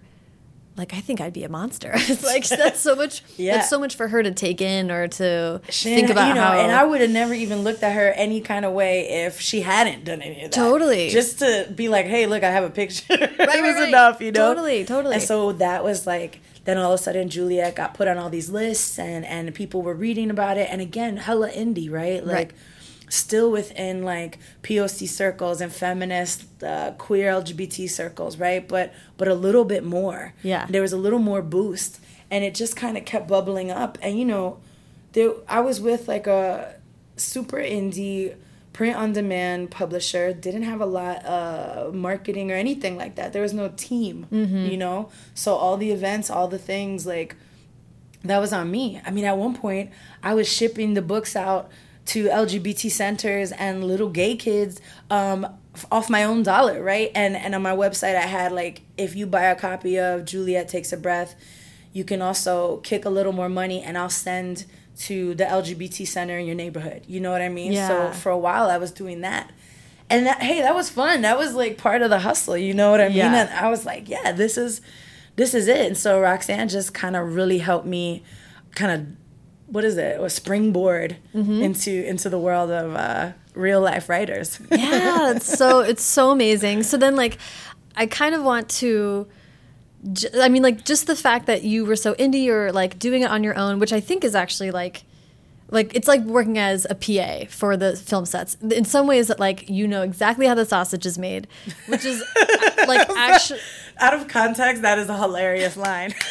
like I think I'd be a monster. it's like that's so much Yeah. that's so much for her to take in or to think about you know, how and I would have never even looked at her any kind of way if she hadn't done any of that. Totally. Just to be like, hey, look, I have a picture. it right, was right. enough, you know? Totally, totally. And so that was like, then all of a sudden Juliet got put on all these lists and, and people were reading about it. And again, hella indie, right? Like, Right. Still within like POC circles and feminist uh, queer LGBT circles, right? But but a little bit more. Yeah. There was a little more boost, and it just kind of kept bubbling up. And you know, there I was with like a super indie print on demand publisher didn't have a lot of marketing or anything like that there was no team you know so all the events all the things like that was on me. I mean, at one point, I was shipping the books out to LGBT centers and little gay kids um, off my own dollar, right? And and on my website, I had like, if you buy a copy of Juliet Takes a Breath, you can also kick a little more money, and I'll send to the LGBT center in your neighborhood. You know what I mean? Yeah. So for a while, I was doing that. And that, hey, that was fun. That was like part of the hustle. You know what I mean? Yeah. And I was like, yeah, this is this is it. And so Roxane just kind of really helped me kind of what is it? A springboard Mm-hmm. into into the world of uh, real life writers. yeah it's so it's so amazing so then like i kind of want to j- i mean like just the fact that you were so indie or like doing it on your own which i think is actually like like it's like working as a pa for the film sets in some ways that like you know exactly how the sausage is made which is like actually Out of context, that is a hilarious line.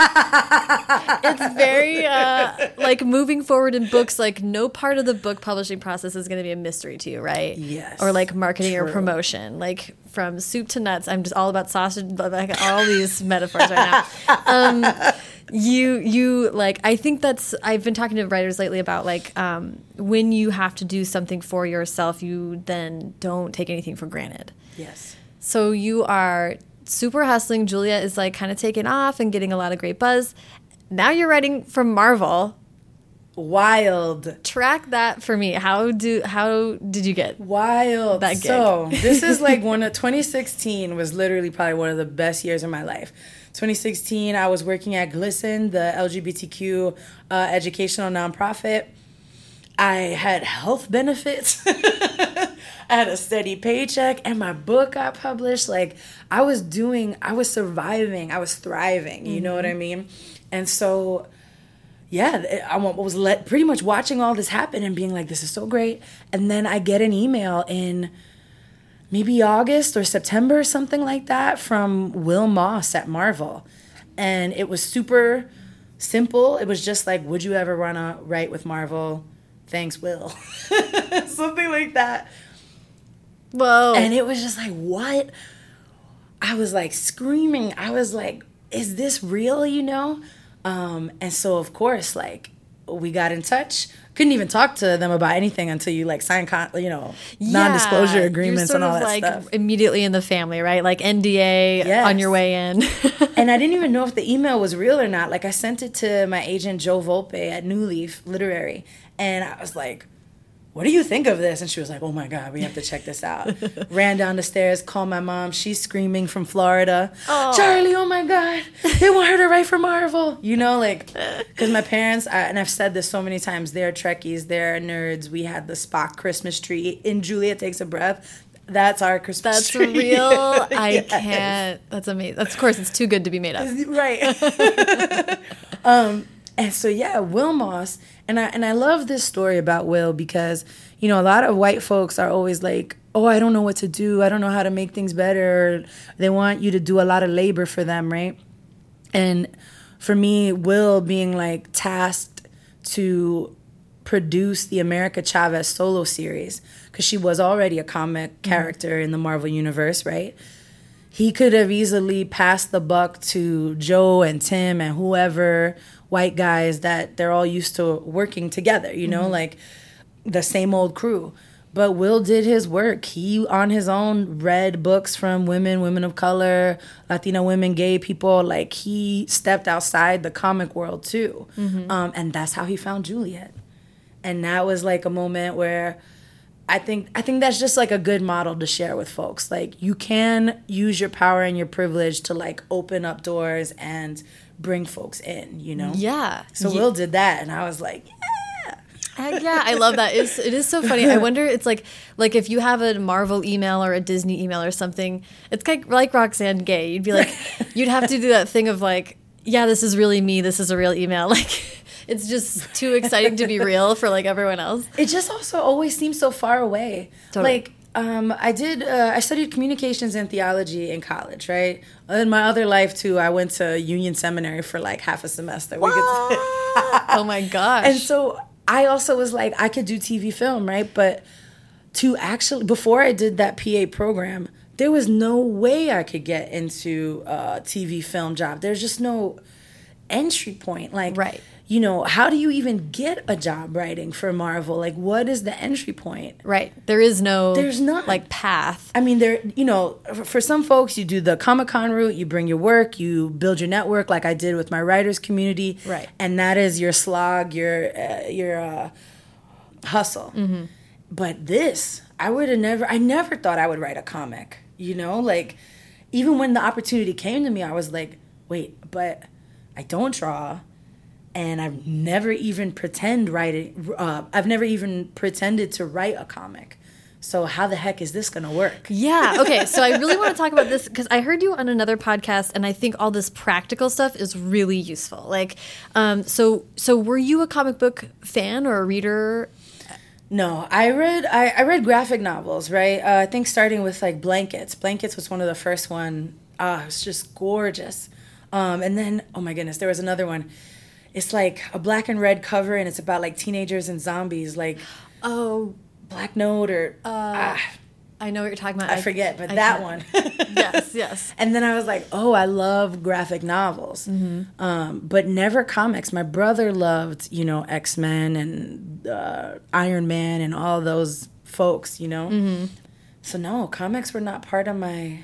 it's very uh, like moving forward in books like no part of the book publishing process is going to be a mystery to you right? Yes, or like marketing or promotion. Like from soup to nuts i'm just all about sausage like all these metaphors right now. Um, you you like i think that's i've been talking to writers lately about like um, when you have to do something for yourself you then don't take anything for granted. Yes. so you are super hustling. Julia is like kind of taking off and getting a lot of great buzz. Now you're writing for Marvel. Wild. Track that for me. How do how did you get? Wild. That gig. So this is like one of 2016 was literally probably one of the best years of my life. 2016, I was working at GLSEN, the LGBTQ uh, educational nonprofit. I had health benefits. I had a steady paycheck, and my book got published. Like I was doing, I was surviving, I was thriving. You know what I mm-hmm. mean? And so yeah, I was let pretty much watching all this happen and being like, this is so great. And then I get an email in maybe August or September, something like that, from Will Moss at Marvel. And it was super simple. It was just like, would you ever want to write with Marvel? Thanks, Will. something like that. Whoa. And it was just like, what? I was like screaming. I was like, is this real, you know? Um, and so, of course, like, we got in touch. Couldn't even talk to them about anything until you like sign, con- you know, non-disclosure agreements and all that like stuff. Immediately in the family, right? Like NDA Yes. on your way in. and I didn't even know if the email was real or not. Like I sent it to my agent Jo Volpe at New Leaf Literary, and I was like, "What do you think of this?" And she was like, "Oh my god, we have to check this out." Ran down the stairs, called my mom. She's screaming from Florida, "Charlie, oh my god, they want her to write for Marvel." You know, like because my parents, I, and I've said this so many times, they're Trekkies, they're nerds. We had the Spock Christmas tree in Julia Takes a Breath. That's our Christmas tree. That's tree. real. I Yes. can't. That's amazing. That's, of course, it's too good to be made up. right um and so yeah will moss and i and i love this story about will because you know a lot of white folks are always like oh i don't know what to do. I don't know how to make things better. They want you to do a lot of labor for them right? And for me will being like tasked to produce the America Chavez solo series because she was already a comic mm-hmm. character in the Marvel universe, right? He could have easily passed the buck to Joe and Tim and whoever white guys that they're all used to working together, you know, like the same old crew. But Will did his work. He, on his own, read books from women, women of color, Latino women, gay people. Like he stepped outside the comic world too, um, and that's how he found Juliet. And that was like a moment where I think I think that's just like a good model to share with folks. Like you can use your power and your privilege to like open up doors and bring folks in. You know. Yeah. So Ye- Will did that, and I was like, yeah. Heck yeah, I love that. It's, it is so funny. I wonder, it's like like if you have a Marvel email or a Disney email or something, it's like like Roxane Gay. You'd be like, you'd have to do that thing of like, yeah, this is really me. This is a real email. Like, it's just too exciting to be real for like everyone else. it just also always seems so far away. Totally. Like um, I did, uh, I studied communications and theology in college, right? In my other life too, I went to Union Seminary for like half a semester. We could- oh my gosh. and so I also was like, I could do TV film, right? But to actually, before I did that PA program, there was no way I could get into a TV film job. There's just no entry point. Like, Right. You know, how do you even get a job writing for Marvel? Like, what is the entry point? right. There is no There's not like path. I mean, there, you know, for- some folks, you do the Comic Con route, you bring your work, you build your network, like I did with my writers community, Right. And that is your slog, your uh, your uh, hustle. Mm-hmm. But this, I would have never. I never thought I would write a comic. You know, like even when the opportunity came to me, I was like, wait, but I don't draw. And I've never even pretend writing. Uh, I've never even pretended to write a comic. So how the heck is this gonna work? Yeah. Okay. So I really want to talk about this because I heard you on another podcast, and I think all this practical stuff is really useful. Like, um, so so were you a comic book fan or a reader? No, I read I, I read graphic novels, right? Uh, I think starting with like Blankets. Blankets was one of the first one. Ah, it's just gorgeous. Um, and then oh my goodness, there was another one. It's like a black and red cover, and it's about like teenagers and zombies, like Oh, Black Note or ah, I know what you're talking about. I forget, but I that can't- one. yes. Yes. And then I was like, oh, I love graphic novels, um, but never comics. My brother loved, you know, X Men and uh, Iron Man and all those folks, you know. So no, comics were not part of my.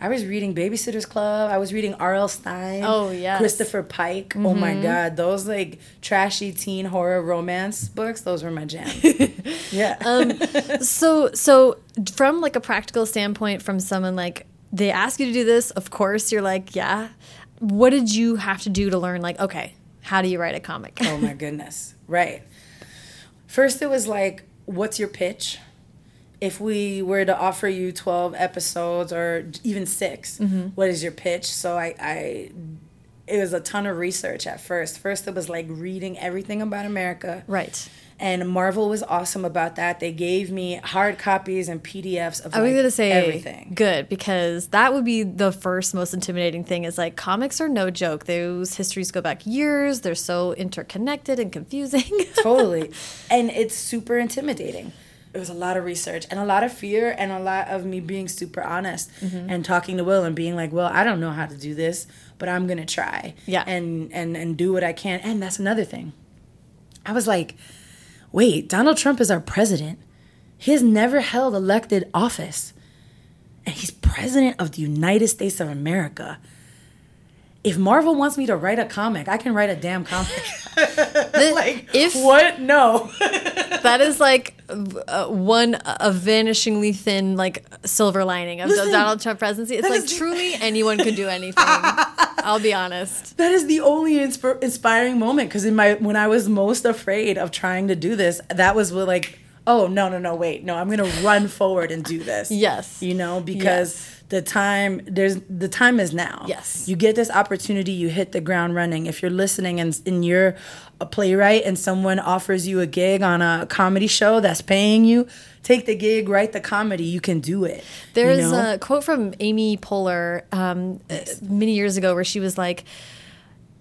I was reading Babysitter's Club. I was reading R.L. Stine. Oh, yes. Christopher Pike. Oh my mm-hmm. God, those like trashy teen horror romance books. Those were my jam. yeah. Um, so so from like a practical standpoint from someone like they ask you to do this of course you're like yeah what did you have to do to learn like okay how do you write a comic Oh my goodness. Right. First, it was like, what's your pitch? If we were to offer you 12 episodes or even 6 mm-hmm. what is your pitch? So I, I, it was a ton of research at first. First, it was like reading everything about America. right And Marvel was awesome about that. They gave me hard copies and PDFs of I was like, gonna say everything. good because that would be the first most intimidating thing. Is like comics are no joke. Those histories go back years. They're so interconnected and confusing. totally. And it's super intimidating. It was a lot of research and a lot of fear and a lot of me being super honest Mm-hmm. and talking to Will and being like, "Well, I don't know how to do this, but I'm going to try." Yeah. And and and do what I can. And that's another thing. I was like, wait, Donald Trump is our president. He has never held elected office. And he's president of the United States of America. If Marvel wants me to write a comic, I can write a damn comic. like, if- what? No. That is like uh, one a vanishingly thin like silver lining of Listen, the Donald Trump presidency. It's like is- truly anyone could do anything. I'll be honest. That is the only insp- inspiring moment because in my when I was most afraid of trying to do this, that was what like, oh no no no wait no I'm gonna run forward and do this. Yes. you know because Yes. The time there's the time is now. Yes. you get this opportunity, you hit the ground running. If you're listening and, and you're a playwright and someone offers you a gig on a comedy show that's paying you, take the gig, write the comedy. You can do it. you There's know? a quote from Amy Poehler um, uh, many years ago where she was like,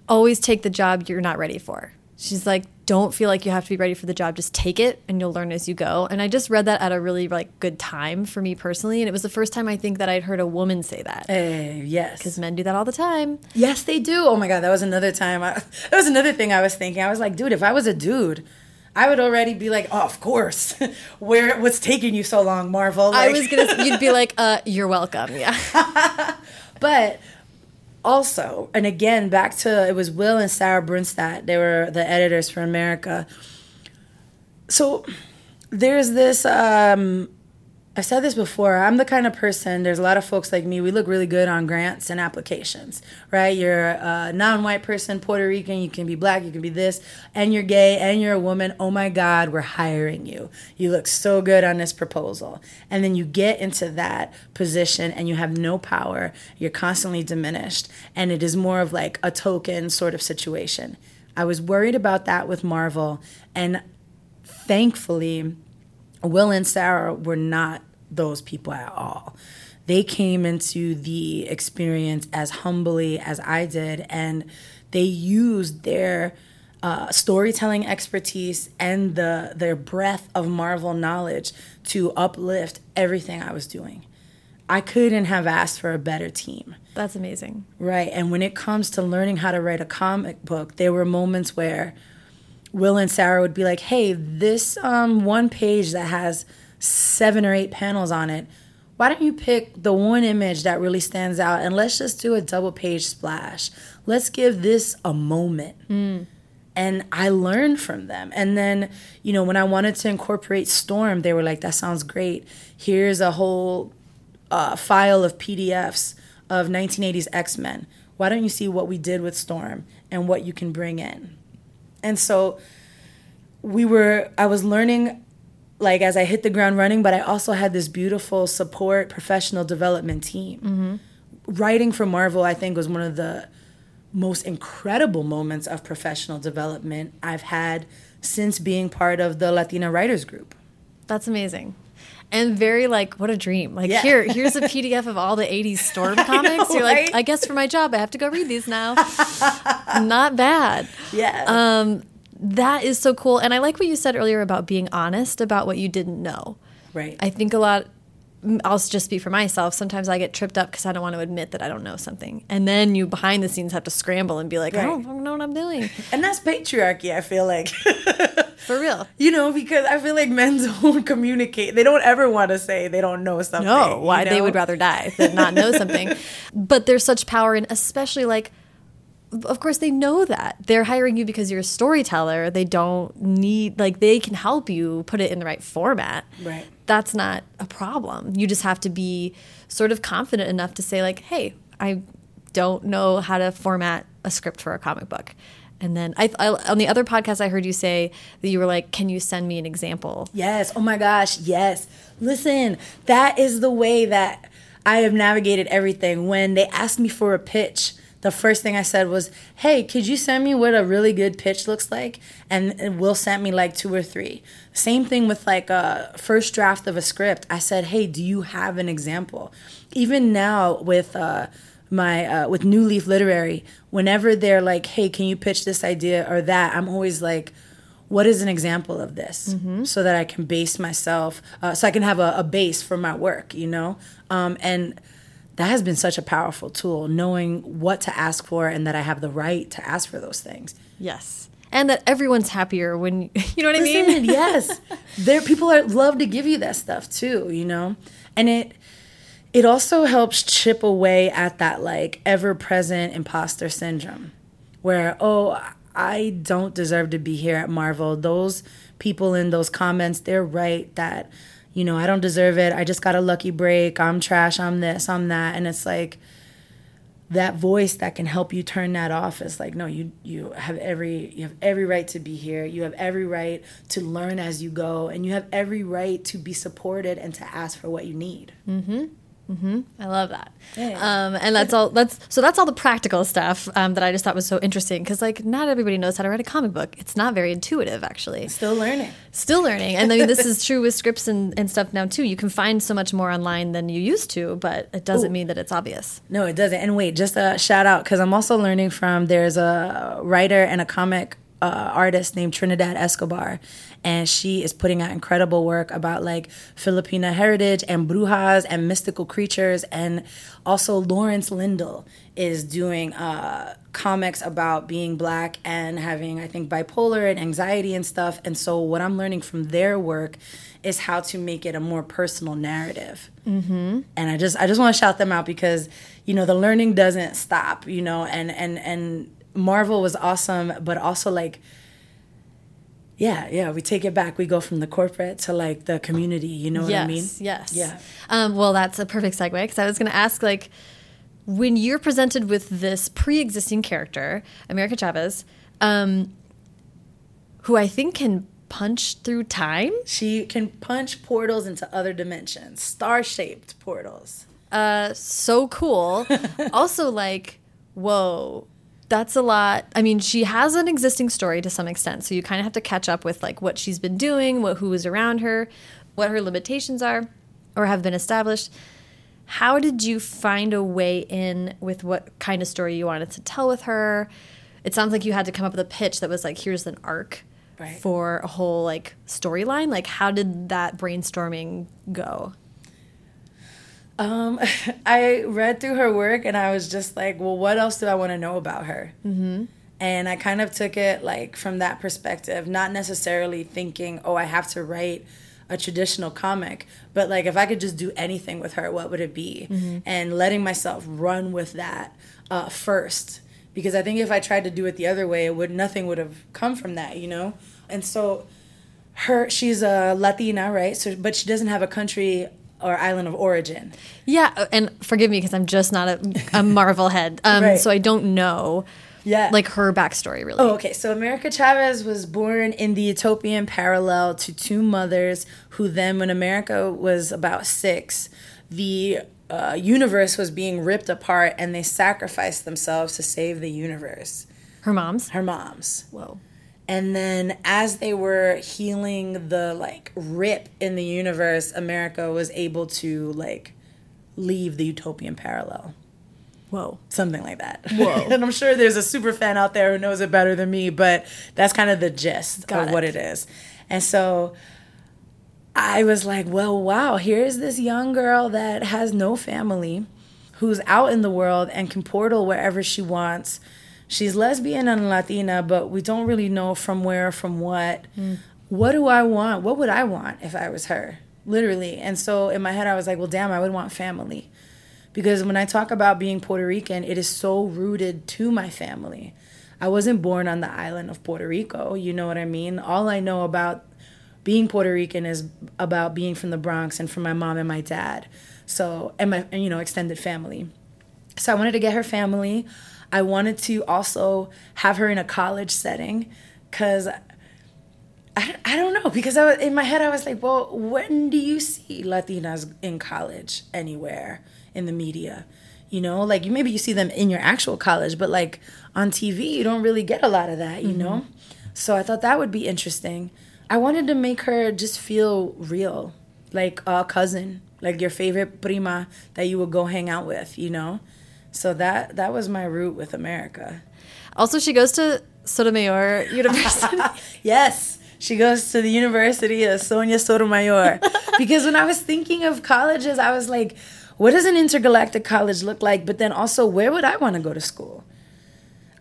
"Always take the job you're not ready for." She's like, "Don't feel like you have to be ready for the job. Just take it, and you'll learn as you go." And I just read that at a really like good time for me personally, and it was the first time I think that I'd heard a woman say that Eh, yes. because men do that all the time. Yes, they do. Oh my god, that was another time. I, that was another thing I was thinking. I was like, dude, if I was a dude, I would already be like, oh, of course. Where what's taking you so long, Marvel? I was gonna, you'd be like, uh, "You're welcome." Yeah, but also, and again, back to it was Will and Sarah Brunstad. They were the editors for America. So there's this. Um, I said this before. I'm the kind of person. There's a lot of folks like me. We look really good on grants and applications, right? You're a non-white person, Puerto Rican. You can be black. You can be this, and you're gay, and you're a woman. Oh my God, we're hiring you. You look so good on this proposal, and then you get into that position, and you have no power. You're constantly diminished, and it is more of like a token sort of situation. I was worried about that with Marvel, and thankfully Will and Sarah were not those people at all. They came into the experience as humbly as I did, and they used their uh, storytelling expertise and the their breadth of Marvel knowledge to uplift everything I was doing. I couldn't have asked for a better team. that's amazing. Right. And when it comes to learning how to write a comic book, there were moments where Will and Sarah would be like, hey, this um, one page that has seven or eight panels on it, why don't you pick the one image that really stands out and let's just do a double page splash? Let's give this a moment. And I learned from them. And then, you know, when I wanted to incorporate Storm, they were like, that sounds great. Here's a whole uh, file of PDFs of 1980s X Men. Why don't you see what we did with Storm and what you can bring in? And so we were, I was learning like as I hit the ground running, but I also had this beautiful support professional development team. Writing for Marvel, I think, was one of the most incredible moments of professional development I've had since being part of the Latina Writers Group. That's amazing. And very like what a dream. Like Yeah. here, here's a PDF of all the 80s Storm comics. know, You're like. I guess for my job I have to go read these now. Not bad. Yeah. Um that is so cool. And I like what you said earlier about being honest about what you didn't know. right. I think a lot I'll just speak for myself. Sometimes I get tripped up because I don't want to admit that I don't know something. And then you behind the scenes have to scramble and be like, I Right. don't know what I'm doing. and that's patriarchy, I feel like. For real. You know, because I feel like men don't communicate. They don't ever want to say they don't know something. No, you why they would rather die than not know something. But there's such power in, especially like, of course they know that they're hiring you because you're a storyteller. They don't need like they can help you put it in the right format. Right. That's not a problem. You just have to be sort of confident enough to say like, hey, I don't know how to format a script for a comic book. And then I, I on the other podcast I heard you say that you were like, can you send me an example? Yes. Oh my gosh. Yes. Listen, that is the way that I have navigated everything. When they asked me for a pitch, the first thing I said was, "Hey, could you send me what a really good pitch looks like?" And, Will sent me like two or three. Same thing with like a first draft of a script. I said, "Hey, do you have an example?" Even now with uh, my uh, with New Leaf Literary, whenever they're like, "Hey, can you pitch this idea or that?" I'm always like what is an example of this so that I can base myself, uh, so I can have a, a base for my work, you know? Um, and that has been such a powerful tool, knowing what to ask for and that I have the right to ask for those things. Yes. and that everyone's happier when you know what I mean. yes, there people are love to give you that stuff too, you know, and it it also helps chip away at that like ever present imposter syndrome, where oh I don't deserve to be here at Marvel. Those people in those comments, they're right that you know I don't deserve it. I just got a lucky break. I'm trash. I'm this. I'm that, and it's like that voice that can help you turn that off is like no you you have every you have every right to be here you have every right to learn as you go and you have every right to be supported and to ask for what you need mm-hmm. I love that. Yeah. Um, and that's all. That's so. That's all the practical stuff um, that I just thought was so interesting because, like, not everybody knows how to write a comic book. It's not very intuitive, actually. still learning Still learning, and I mean, this is true with scripts and, and stuff now too. You can find so much more online than you used to, but it doesn't Ooh. mean that it's obvious. no it doesn't and wait just a shout out because i'm also learning from there's a writer and a comic uh, artist named trinidad escobar and she is putting out incredible work about like filipina heritage and brujas and mystical creatures. And also lawrence lindell is doing uh, comics about being black and having i think bipolar and anxiety and stuff. And so what i'm learning from their work is how to make it a more personal narrative. And I just I just want to shout them out because you know the learning doesn't stop you know and and and Marvel was awesome but also like yeah yeah we take it back we go from the corporate to like the community you know what yes, I mean yes. yeah Um, well, that's a perfect segue because I was going to ask, like, when you're presented with this pre-existing character, America Chavez, um, who I think can punch through time. she can punch portals into other dimensions star shaped portals Uh, so cool. also, like, whoa, that's a lot. I mean, she has an existing story to some extent, so you kind of have to catch up with like what she's been doing, what who is around her, what her limitations are, or have been established. How did you find a way in with what kind of story you wanted to tell with her? It sounds like you had to come up with a pitch that was like, here's an arc Right. for a whole like storyline. Like, how did that brainstorming go? Um, I read through her work and I was just like, well, what else do I want to know about her? Mm-hmm. And I kind of took it like from that perspective, not necessarily thinking, oh, I have to write a traditional comic, but like if I could just do anything with her, what would it be? And letting myself run with that uh, first, because I think if I tried to do it the other way, it would nothing would have come from that, you know. And so her she's a Latina, right? So but she doesn't have a country or island of origin. Yeah, uh, and forgive me because I'm just not a, a Marvel head, um, Right. so I don't know, Yeah. like her backstory really. Oh, okay. So America Chavez was born in the utopian parallel to two mothers who then, when America was about six, the uh, universe was being ripped apart and they sacrificed themselves to save the universe. Her mom's. Her moms. Whoa. And then as they were healing the like rip in the universe, America was able to like leave the utopian parallel. Whoa. Something like that. Whoa. and I'm sure there's a super fan out there who knows it better than me, but that's kind of the gist Got of it. what it is. And so I was like, well, wow, here's this young girl that has no family, who's out in the world and can portal wherever she wants. She's lesbian and Latina, but we don't really know from where, from what. Hmm. What do I want? What would I want if I was her? Literally. And so in my head, I was like, well, damn, I would want family. Because when I talk about being Puerto Rican, it is so rooted to my family. I wasn't born on the island of Puerto Rico, you know what I mean? All I know about being Puerto Rican is about being from the Bronx and from my mom and my dad. So, and my, you know, extended family. So I wanted to get her family. I wanted to also have her in a college setting because I, I don't know because I was, in my head I was like, well, when do you see Latinas in college anywhere in the media? You know, like you maybe you see them in your actual college, but like on TV, you don't really get a lot of that. You know, mm-hmm. so I thought that would be interesting. I wanted to make her just feel real, like a cousin, like your favorite prima that you would go hang out with. You know, so that that was my route with America. Also, she goes to Sotomayor University. Yes, she goes to the University of Sonia Sotomayor. because when I was thinking of colleges, I was like, what does an intergalactic college look like? But then also, where would I want to go to school?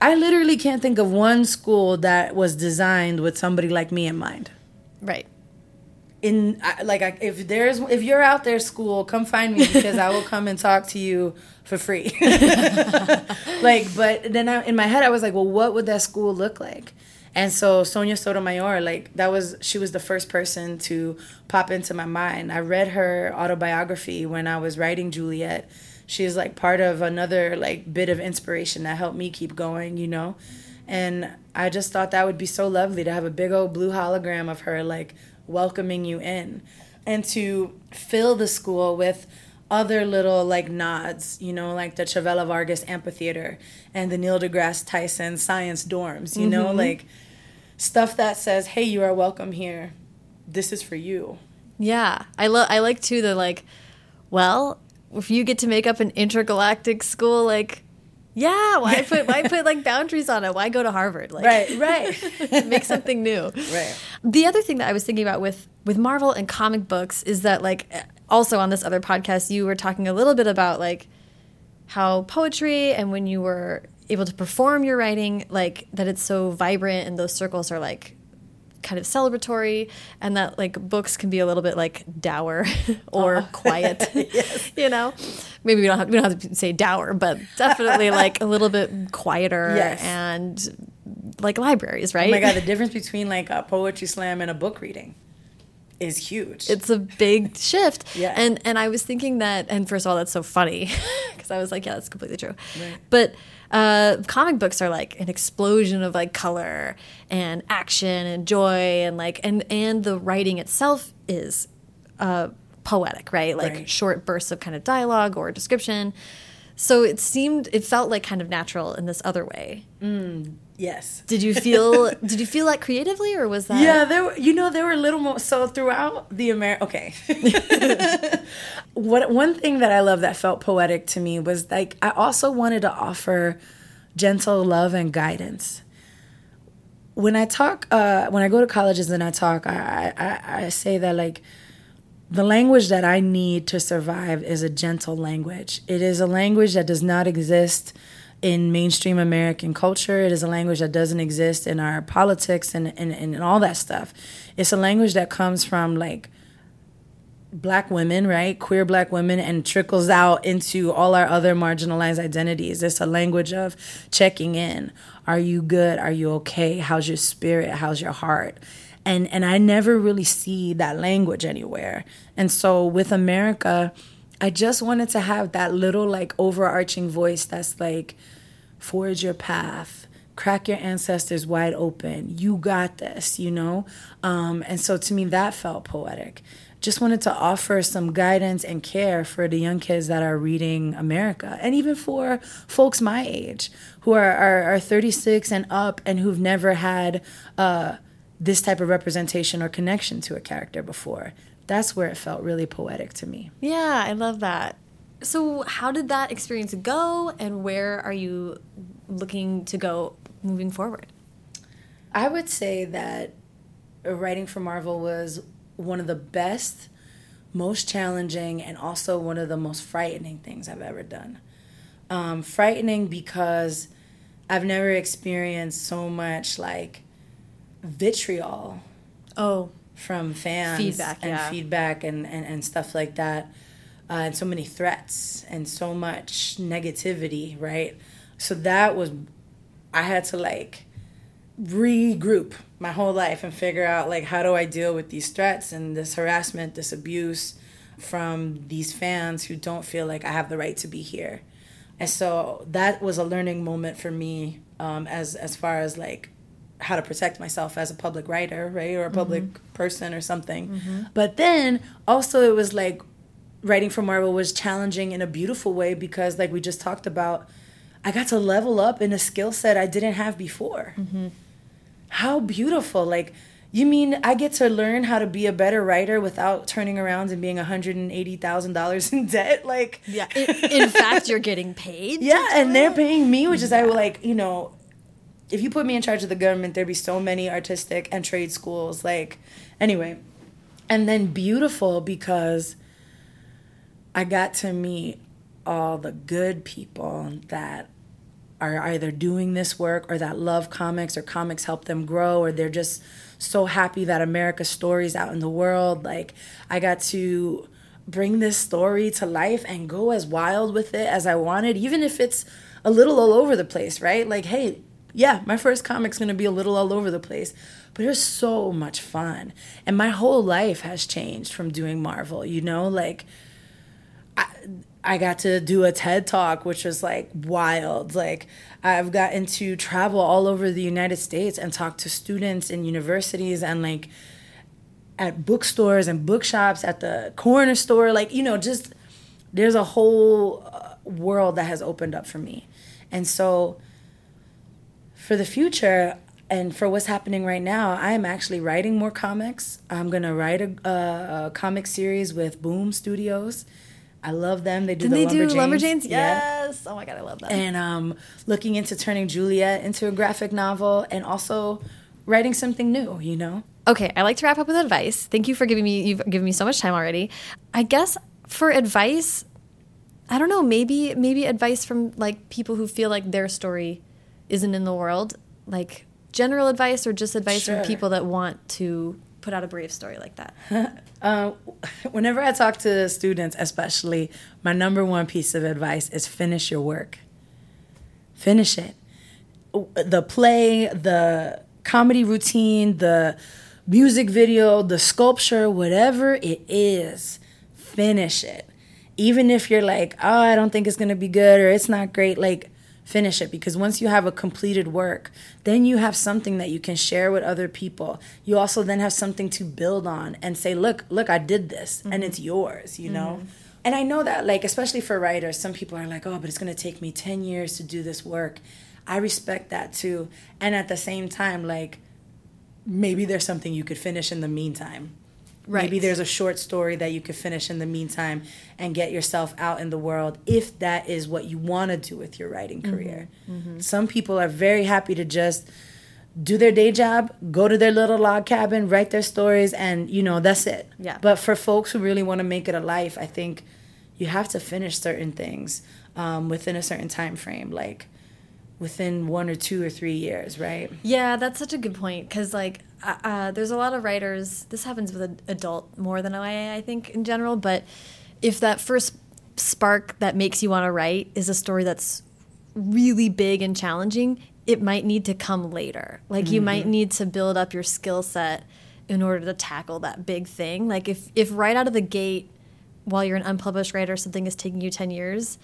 I literally can't think of one school that was designed with somebody like me in mind. Right. In like, if there's if you're out there, school, come find me because I will come and talk to you for free. like, but then I, in my head, I was like, well, what would that school look like? And so Sonia Sotomayor, like that was she was the first person to pop into my mind. I read her autobiography when I was writing Juliet. She's like part of another like bit of inspiration that helped me keep going, you know. And I just thought that would be so lovely to have a big old blue hologram of her like welcoming you in and to fill the school with other little like nods, you know, like the Chavela Vargas Amphitheater and the Neil deGrasse Tyson Science Dorms, you know, mm-hmm. like stuff that says, "Hey, you are welcome here. This is for you." Yeah, I love. I like too the like. Well, if you get to make up an intergalactic school, like, yeah, why put why put like boundaries on it? Why go to Harvard? Like, Right, right. make something new. Right. The other thing that I was thinking about with with Marvel and comic books is that like also on this other podcast you were talking a little bit about like how poetry and when you were able to perform your writing like that it's so vibrant and those circles are like kind of celebratory and that like books can be a little bit like dour or oh. quiet yes. you know maybe we don't have we don't have to say dour but definitely like a little bit quieter Yes. and like libraries right Oh my god, the difference between like a poetry slam and a book reading is huge. it's a big shift. Yeah. And and I was thinking that, and first of all, that's so funny because I was like, yeah, that's completely true. Right. But uh, comic books are like an explosion of like color and action and joy and like and and the writing itself is uh, poetic, right? Like Right. short bursts of kind of dialogue or description. So it seemed, it felt like kind of natural in this other way. Yes. Did you feel? did you feel that creatively, or was that? Yeah, there were, you know, there were a little more. So throughout the Amer, okay. what one thing that I love that felt poetic to me was like I also wanted to offer gentle love and guidance. When I talk, uh, when I go to colleges and I talk, I, I I say that like the language that I need to survive is a gentle language. It is a language that does not exist in mainstream American culture. It is a language that doesn't exist in our politics and, and, and all that stuff. It's a language that comes from like black women, right? Queer black women, and trickles out into all our other marginalized identities. It's a language of checking in. Are you good? Are you okay? How's your spirit? How's your heart? And and I never really see that language anywhere. And so with America, I just wanted to have that little like overarching voice that's like forge your path. Crack your ancestors wide open. You got this you know? Um, and so to me that felt poetic. Just wanted to offer some guidance and care for the young kids that are reading america and even for folks my age who are, are, are 36 and up and who've never had uh, this type of representation or connection to a character before that's where it felt really poetic to me Yeah, I love that. So, how did that experience go, and where are you looking to go moving forward? I would say that writing for Marvel was one of the best, most challenging, and also one of the most frightening things I've ever done. Um, frightening because I've never experienced so much like vitriol Oh, from fans Feedback, and yeah. feedback and, and, and stuff like that. Uh, and so many threats and so much negativity right? So that was i had to like regroup my whole life and figure out like how do i deal with these threats and this harassment this abuse from these fans who don't feel like i have the right to be here. And so that was a learning moment for me um, as as far as like how to protect myself as a public writer, right, or a mm-hmm. public person or something. Mm-hmm. But then also it was like writing for Marvel was challenging in a beautiful way because, like we just talked about, I got to level up in a skill set I didn't have before. Mm-hmm. How beautiful! Like. You mean I get to learn how to be a better writer without turning around and being $180,000 in debt? Like, yeah. In, in fact, you're getting paid. yeah, do and they're paying me, which is I like, you know, if you put me in charge of the government, there'd be so many artistic and trade schools. Like, anyway, and then beautiful because I got to meet all the good people that are either doing this work or that love comics or comics help them grow or they're just so happy that America's stories out in the world. Like I got to bring this story to life and go as wild with it as I wanted, even if it's a little all over the place, right? Like, hey, yeah, my first comic's gonna be a little all over the place, but it was so much fun. And my whole life has changed from doing Marvel, you know? Like, I, I got to do a TED talk, which was like wild. Like, I've gotten to travel all over the United States and talk to students in universities and like at bookstores and bookshops, at the corner store. Like, you know, just there's a whole uh, world that has opened up for me. And so, for the future and for what's happening right now, I am actually writing more comics. I'm gonna write a, a, a comic series with Boom Studios. I love them. They do Did the they do Lumberjanes. Lumberjanes? Yeah. Yes. Oh my god, I love that. And um, looking into turning Juliet into a graphic novel, and also writing something new. You know. Okay, I like to wrap up with advice. Thank you for giving me you've given me so much time already. I guess for advice, I don't know, maybe maybe advice from like people who feel like their story isn't in the world, like general advice or just advice Sure. from people that want to put out a brave story like that. Uh, whenever I talk to students, especially, my number one piece of advice is finish your work. Finish it. The play, the comedy routine, the music video, the sculpture, whatever it is, finish it. Even if you're like, oh, I don't think it's gonna be good or it's not great, like, finish it because once you have a completed work, then you have something that you can share with other people. You also then have something to build on and say, look, look, I did this and it's mm-hmm. yours, you know? Mm-hmm. And I know that, like, especially for writers, some people are like, oh, but it's gonna take me 10 years to do this work. I respect that too. And at the same time, like, maybe there's something you could finish in the meantime. Maybe there's a short story that you could finish in the meantime and get yourself out in the world if that is what you want to do with your writing career. Some people are very happy to just do their day job, go to their little log cabin, write their stories, and you know, that's it. Yeah. But for folks who really want to make it a life, I think you have to finish certain things um, within a certain time frame, like within one or two or three years, right? Yeah, that's such a good point because like uh, uh, there's a lot of writers. This happens with an adult more than I I think in general. But if that first spark that makes you want to write is a story that's really big and challenging, it might need to come later. Like you might need to build up your skill set in order to tackle that big thing. Like if if right out of the gate, while you're an unpublished writer, something is taking you ten years.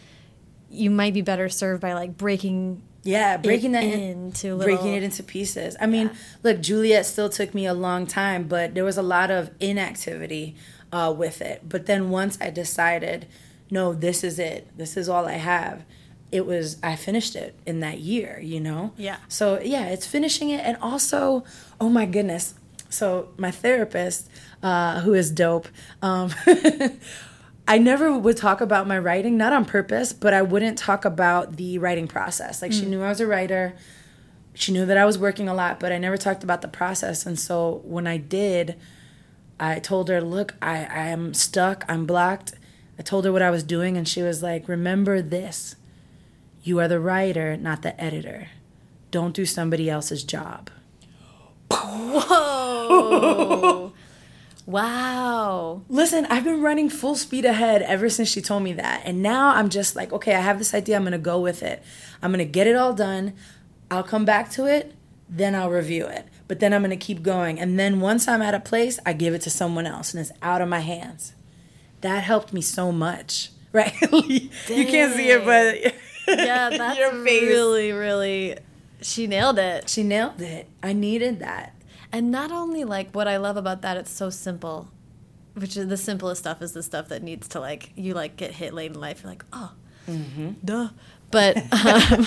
You might be better served by like breaking Yeah, breaking that in- into breaking it into pieces. I mean, look, Juliet still took me a long time, but there was a lot of inactivity uh, with it. But then once I decided, no, this is it. This is all I have. It was I finished it in that year, you know. Yeah. So yeah, it's finishing it, and also, oh my goodness. So my therapist, uh, who is dope. Um, I never would talk about my writing, not on purpose, but I wouldn't talk about the writing process. Like she mm. knew I was a writer. She knew that I was working a lot, but I never talked about the process. And so when I did, I told her, "Look, I I am stuck. I'm blocked." I told her what I was doing and she was like, "Remember this. You are the writer, not the editor. Don't do somebody else's job." Whoa. wow. Listen, I've been running full speed ahead ever since she told me that. And now I'm just like, okay, I have this idea. I'm going to go with it. I'm going to get it all done. I'll come back to it. Then I'll review it. But then I'm going to keep going. And then once I'm at a place, I give it to someone else and it's out of my hands. That helped me so much. Right? you can't see it, but Yeah, that's really, really. She nailed it. she nailed it. I needed that. And not only like what I love about that, it's so simple. Which is the simplest stuff is the stuff that needs to like you like get hit late in life. You're like, oh, duh. But um,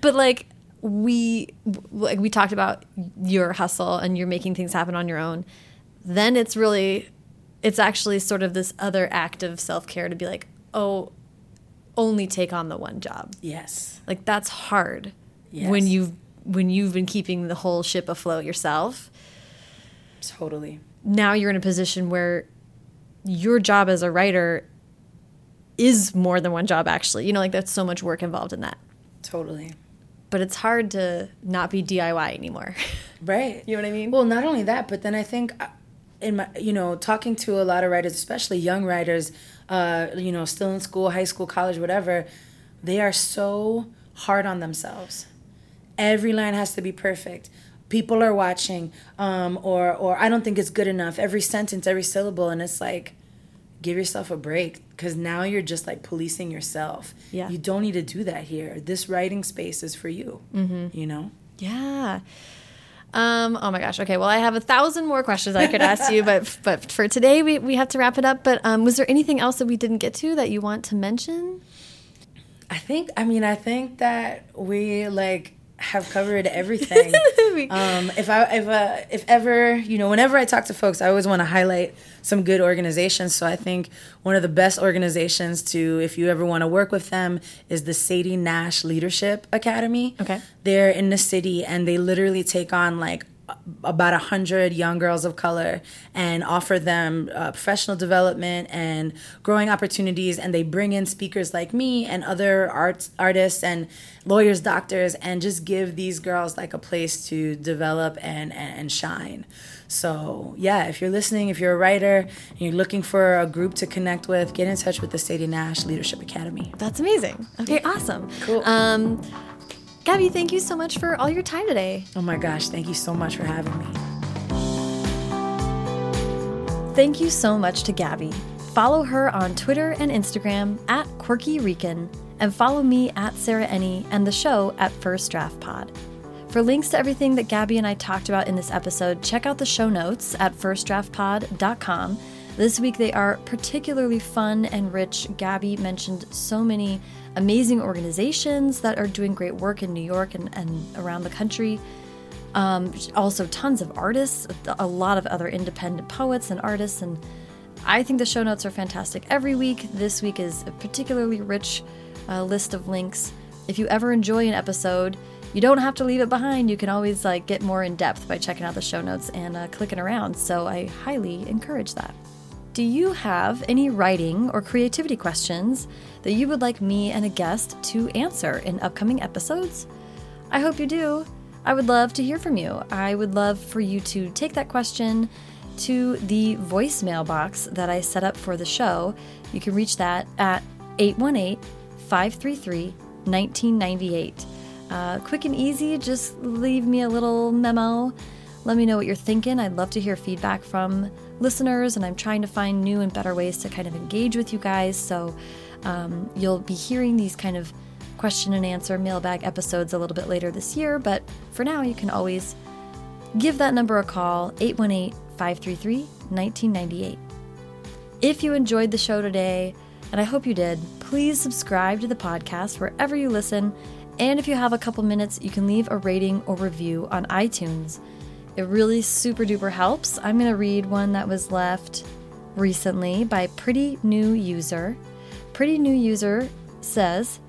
but like we like we talked about your hustle and you're making things happen on your own. Then it's really it's actually sort of this other act of self care to be like, oh, only take on the one job. Yes. Like that's hard Yes. when you've when you've been keeping the whole ship afloat yourself. Totally. Now you're in a position where your job as a writer is more than one job actually. You know, like that's so much work involved in that. Totally. but it's hard to not be DIY anymore. Right. You know what I mean? Well, not only that, but then I think uh, in my, you know, talking to a lot of writers, especially young writers, uh, you know, still in school, high school, college, whatever, they are so hard on themselves. Every line has to be perfect. People are watching, um, or or I don't think it's good enough. Every sentence, every syllable, and it's like, give yourself a break because now you're just like policing yourself. Yeah. You don't need to do that here. This writing space is for you. Mm-hmm. You know. Yeah. Um, oh my gosh. Okay. Well, I have a thousand more questions I could ask you, but but for today we, we have to wrap it up. But um, was there anything else that we didn't get to that you want to mention? I think. I mean, I think that we like have covered everything. um, if I if uh, if ever you know, whenever I talk to folks, I always want to highlight some good organizations. So I think one of the best organizations to, if you ever want to work with them, is the Sadie Nash Leadership Academy. Okay. they're in the city, and they literally take on like about a hundred young girls of color and offer them uh, professional development and growing opportunities and they bring in speakers like me and other arts artists and lawyers doctors and just give these girls like a place to develop and and, and shine so yeah if you're listening if you're a writer and you're looking for a group to connect with get in touch with the sadie nash leadership academy That's amazing. Okay, awesome. Cool. Um, Gabby, thank you so much for all your time today. oh my gosh thank you so much for having me Thank you so much to Gabby. Follow her on Twitter and Instagram at Quirky Rican, and follow me at Sarah Enni and the show at First Draft Pod. For links to everything that Gabby and I talked about in this episode, check out the show notes at firstdraftpod.com. This week they are particularly fun and rich. Gabby mentioned so many amazing organizations that are doing great work in New York and, and around the country. Um, also, tons of artists, a lot of other independent poets and artists, and I think the show notes are fantastic every week. This week is a particularly rich uh, list of links. If you ever enjoy an episode, you don't have to leave it behind. You can always like get more in depth by checking out the show notes and uh, clicking around. So I highly encourage that. Do you have any writing or creativity questions that you would like me and a guest to answer in upcoming episodes? I hope you do. I would love to hear from you. I would love for you to take that question to the voicemail box that I set up for the show. You can reach that at 818 533 1998. Uh, quick and easy, just leave me a little memo. Let me know what you're thinking. I'd love to hear feedback from listeners, and I'm trying to find new and better ways to kind of engage with you guys. So um, you'll be hearing these kind of question and answer mailbag episodes a little bit later this year, but for now, you can always give that number a call 818 533 1998. If you enjoyed the show today, and I hope you did, please subscribe to the podcast wherever you listen. And if you have a couple minutes, you can leave a rating or review on iTunes. It really super duper helps. I'm going to read one that was left recently by Pretty New User. Pretty New User says,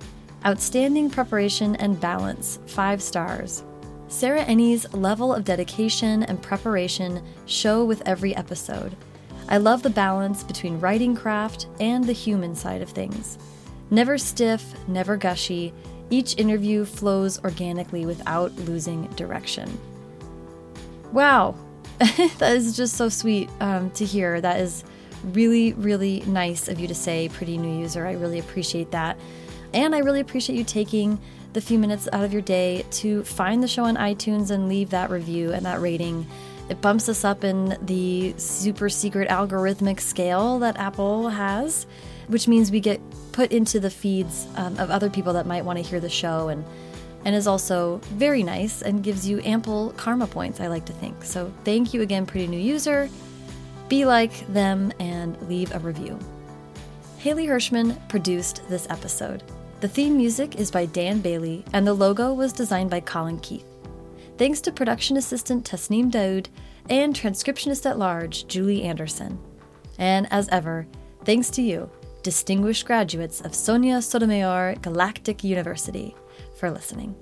Outstanding preparation and balance, five stars. Sarah Enni's level of dedication and preparation show with every episode. I love the balance between writing craft and the human side of things. Never stiff, never gushy, each interview flows organically without losing direction. Wow, that is just so sweet um, to hear. That is really, really nice of you to say, pretty new user. I really appreciate that. And I really appreciate you taking the few minutes out of your day to find the show on iTunes and leave that review and that rating. It bumps us up in the super secret algorithmic scale that Apple has, which means we get put into the feeds um, of other people that might want to hear the show and and is also very nice and gives you ample karma points, I like to think. So thank you again, pretty new user. Be like them and leave a review. Haley Hirschman produced this episode. The theme music is by Dan Bailey, and the logo was designed by Colin Keith. Thanks to production assistant Tasneem Daoud and transcriptionist at large Julie Anderson. And as ever, thanks to you, distinguished graduates of Sonia Sotomayor Galactic University, for listening.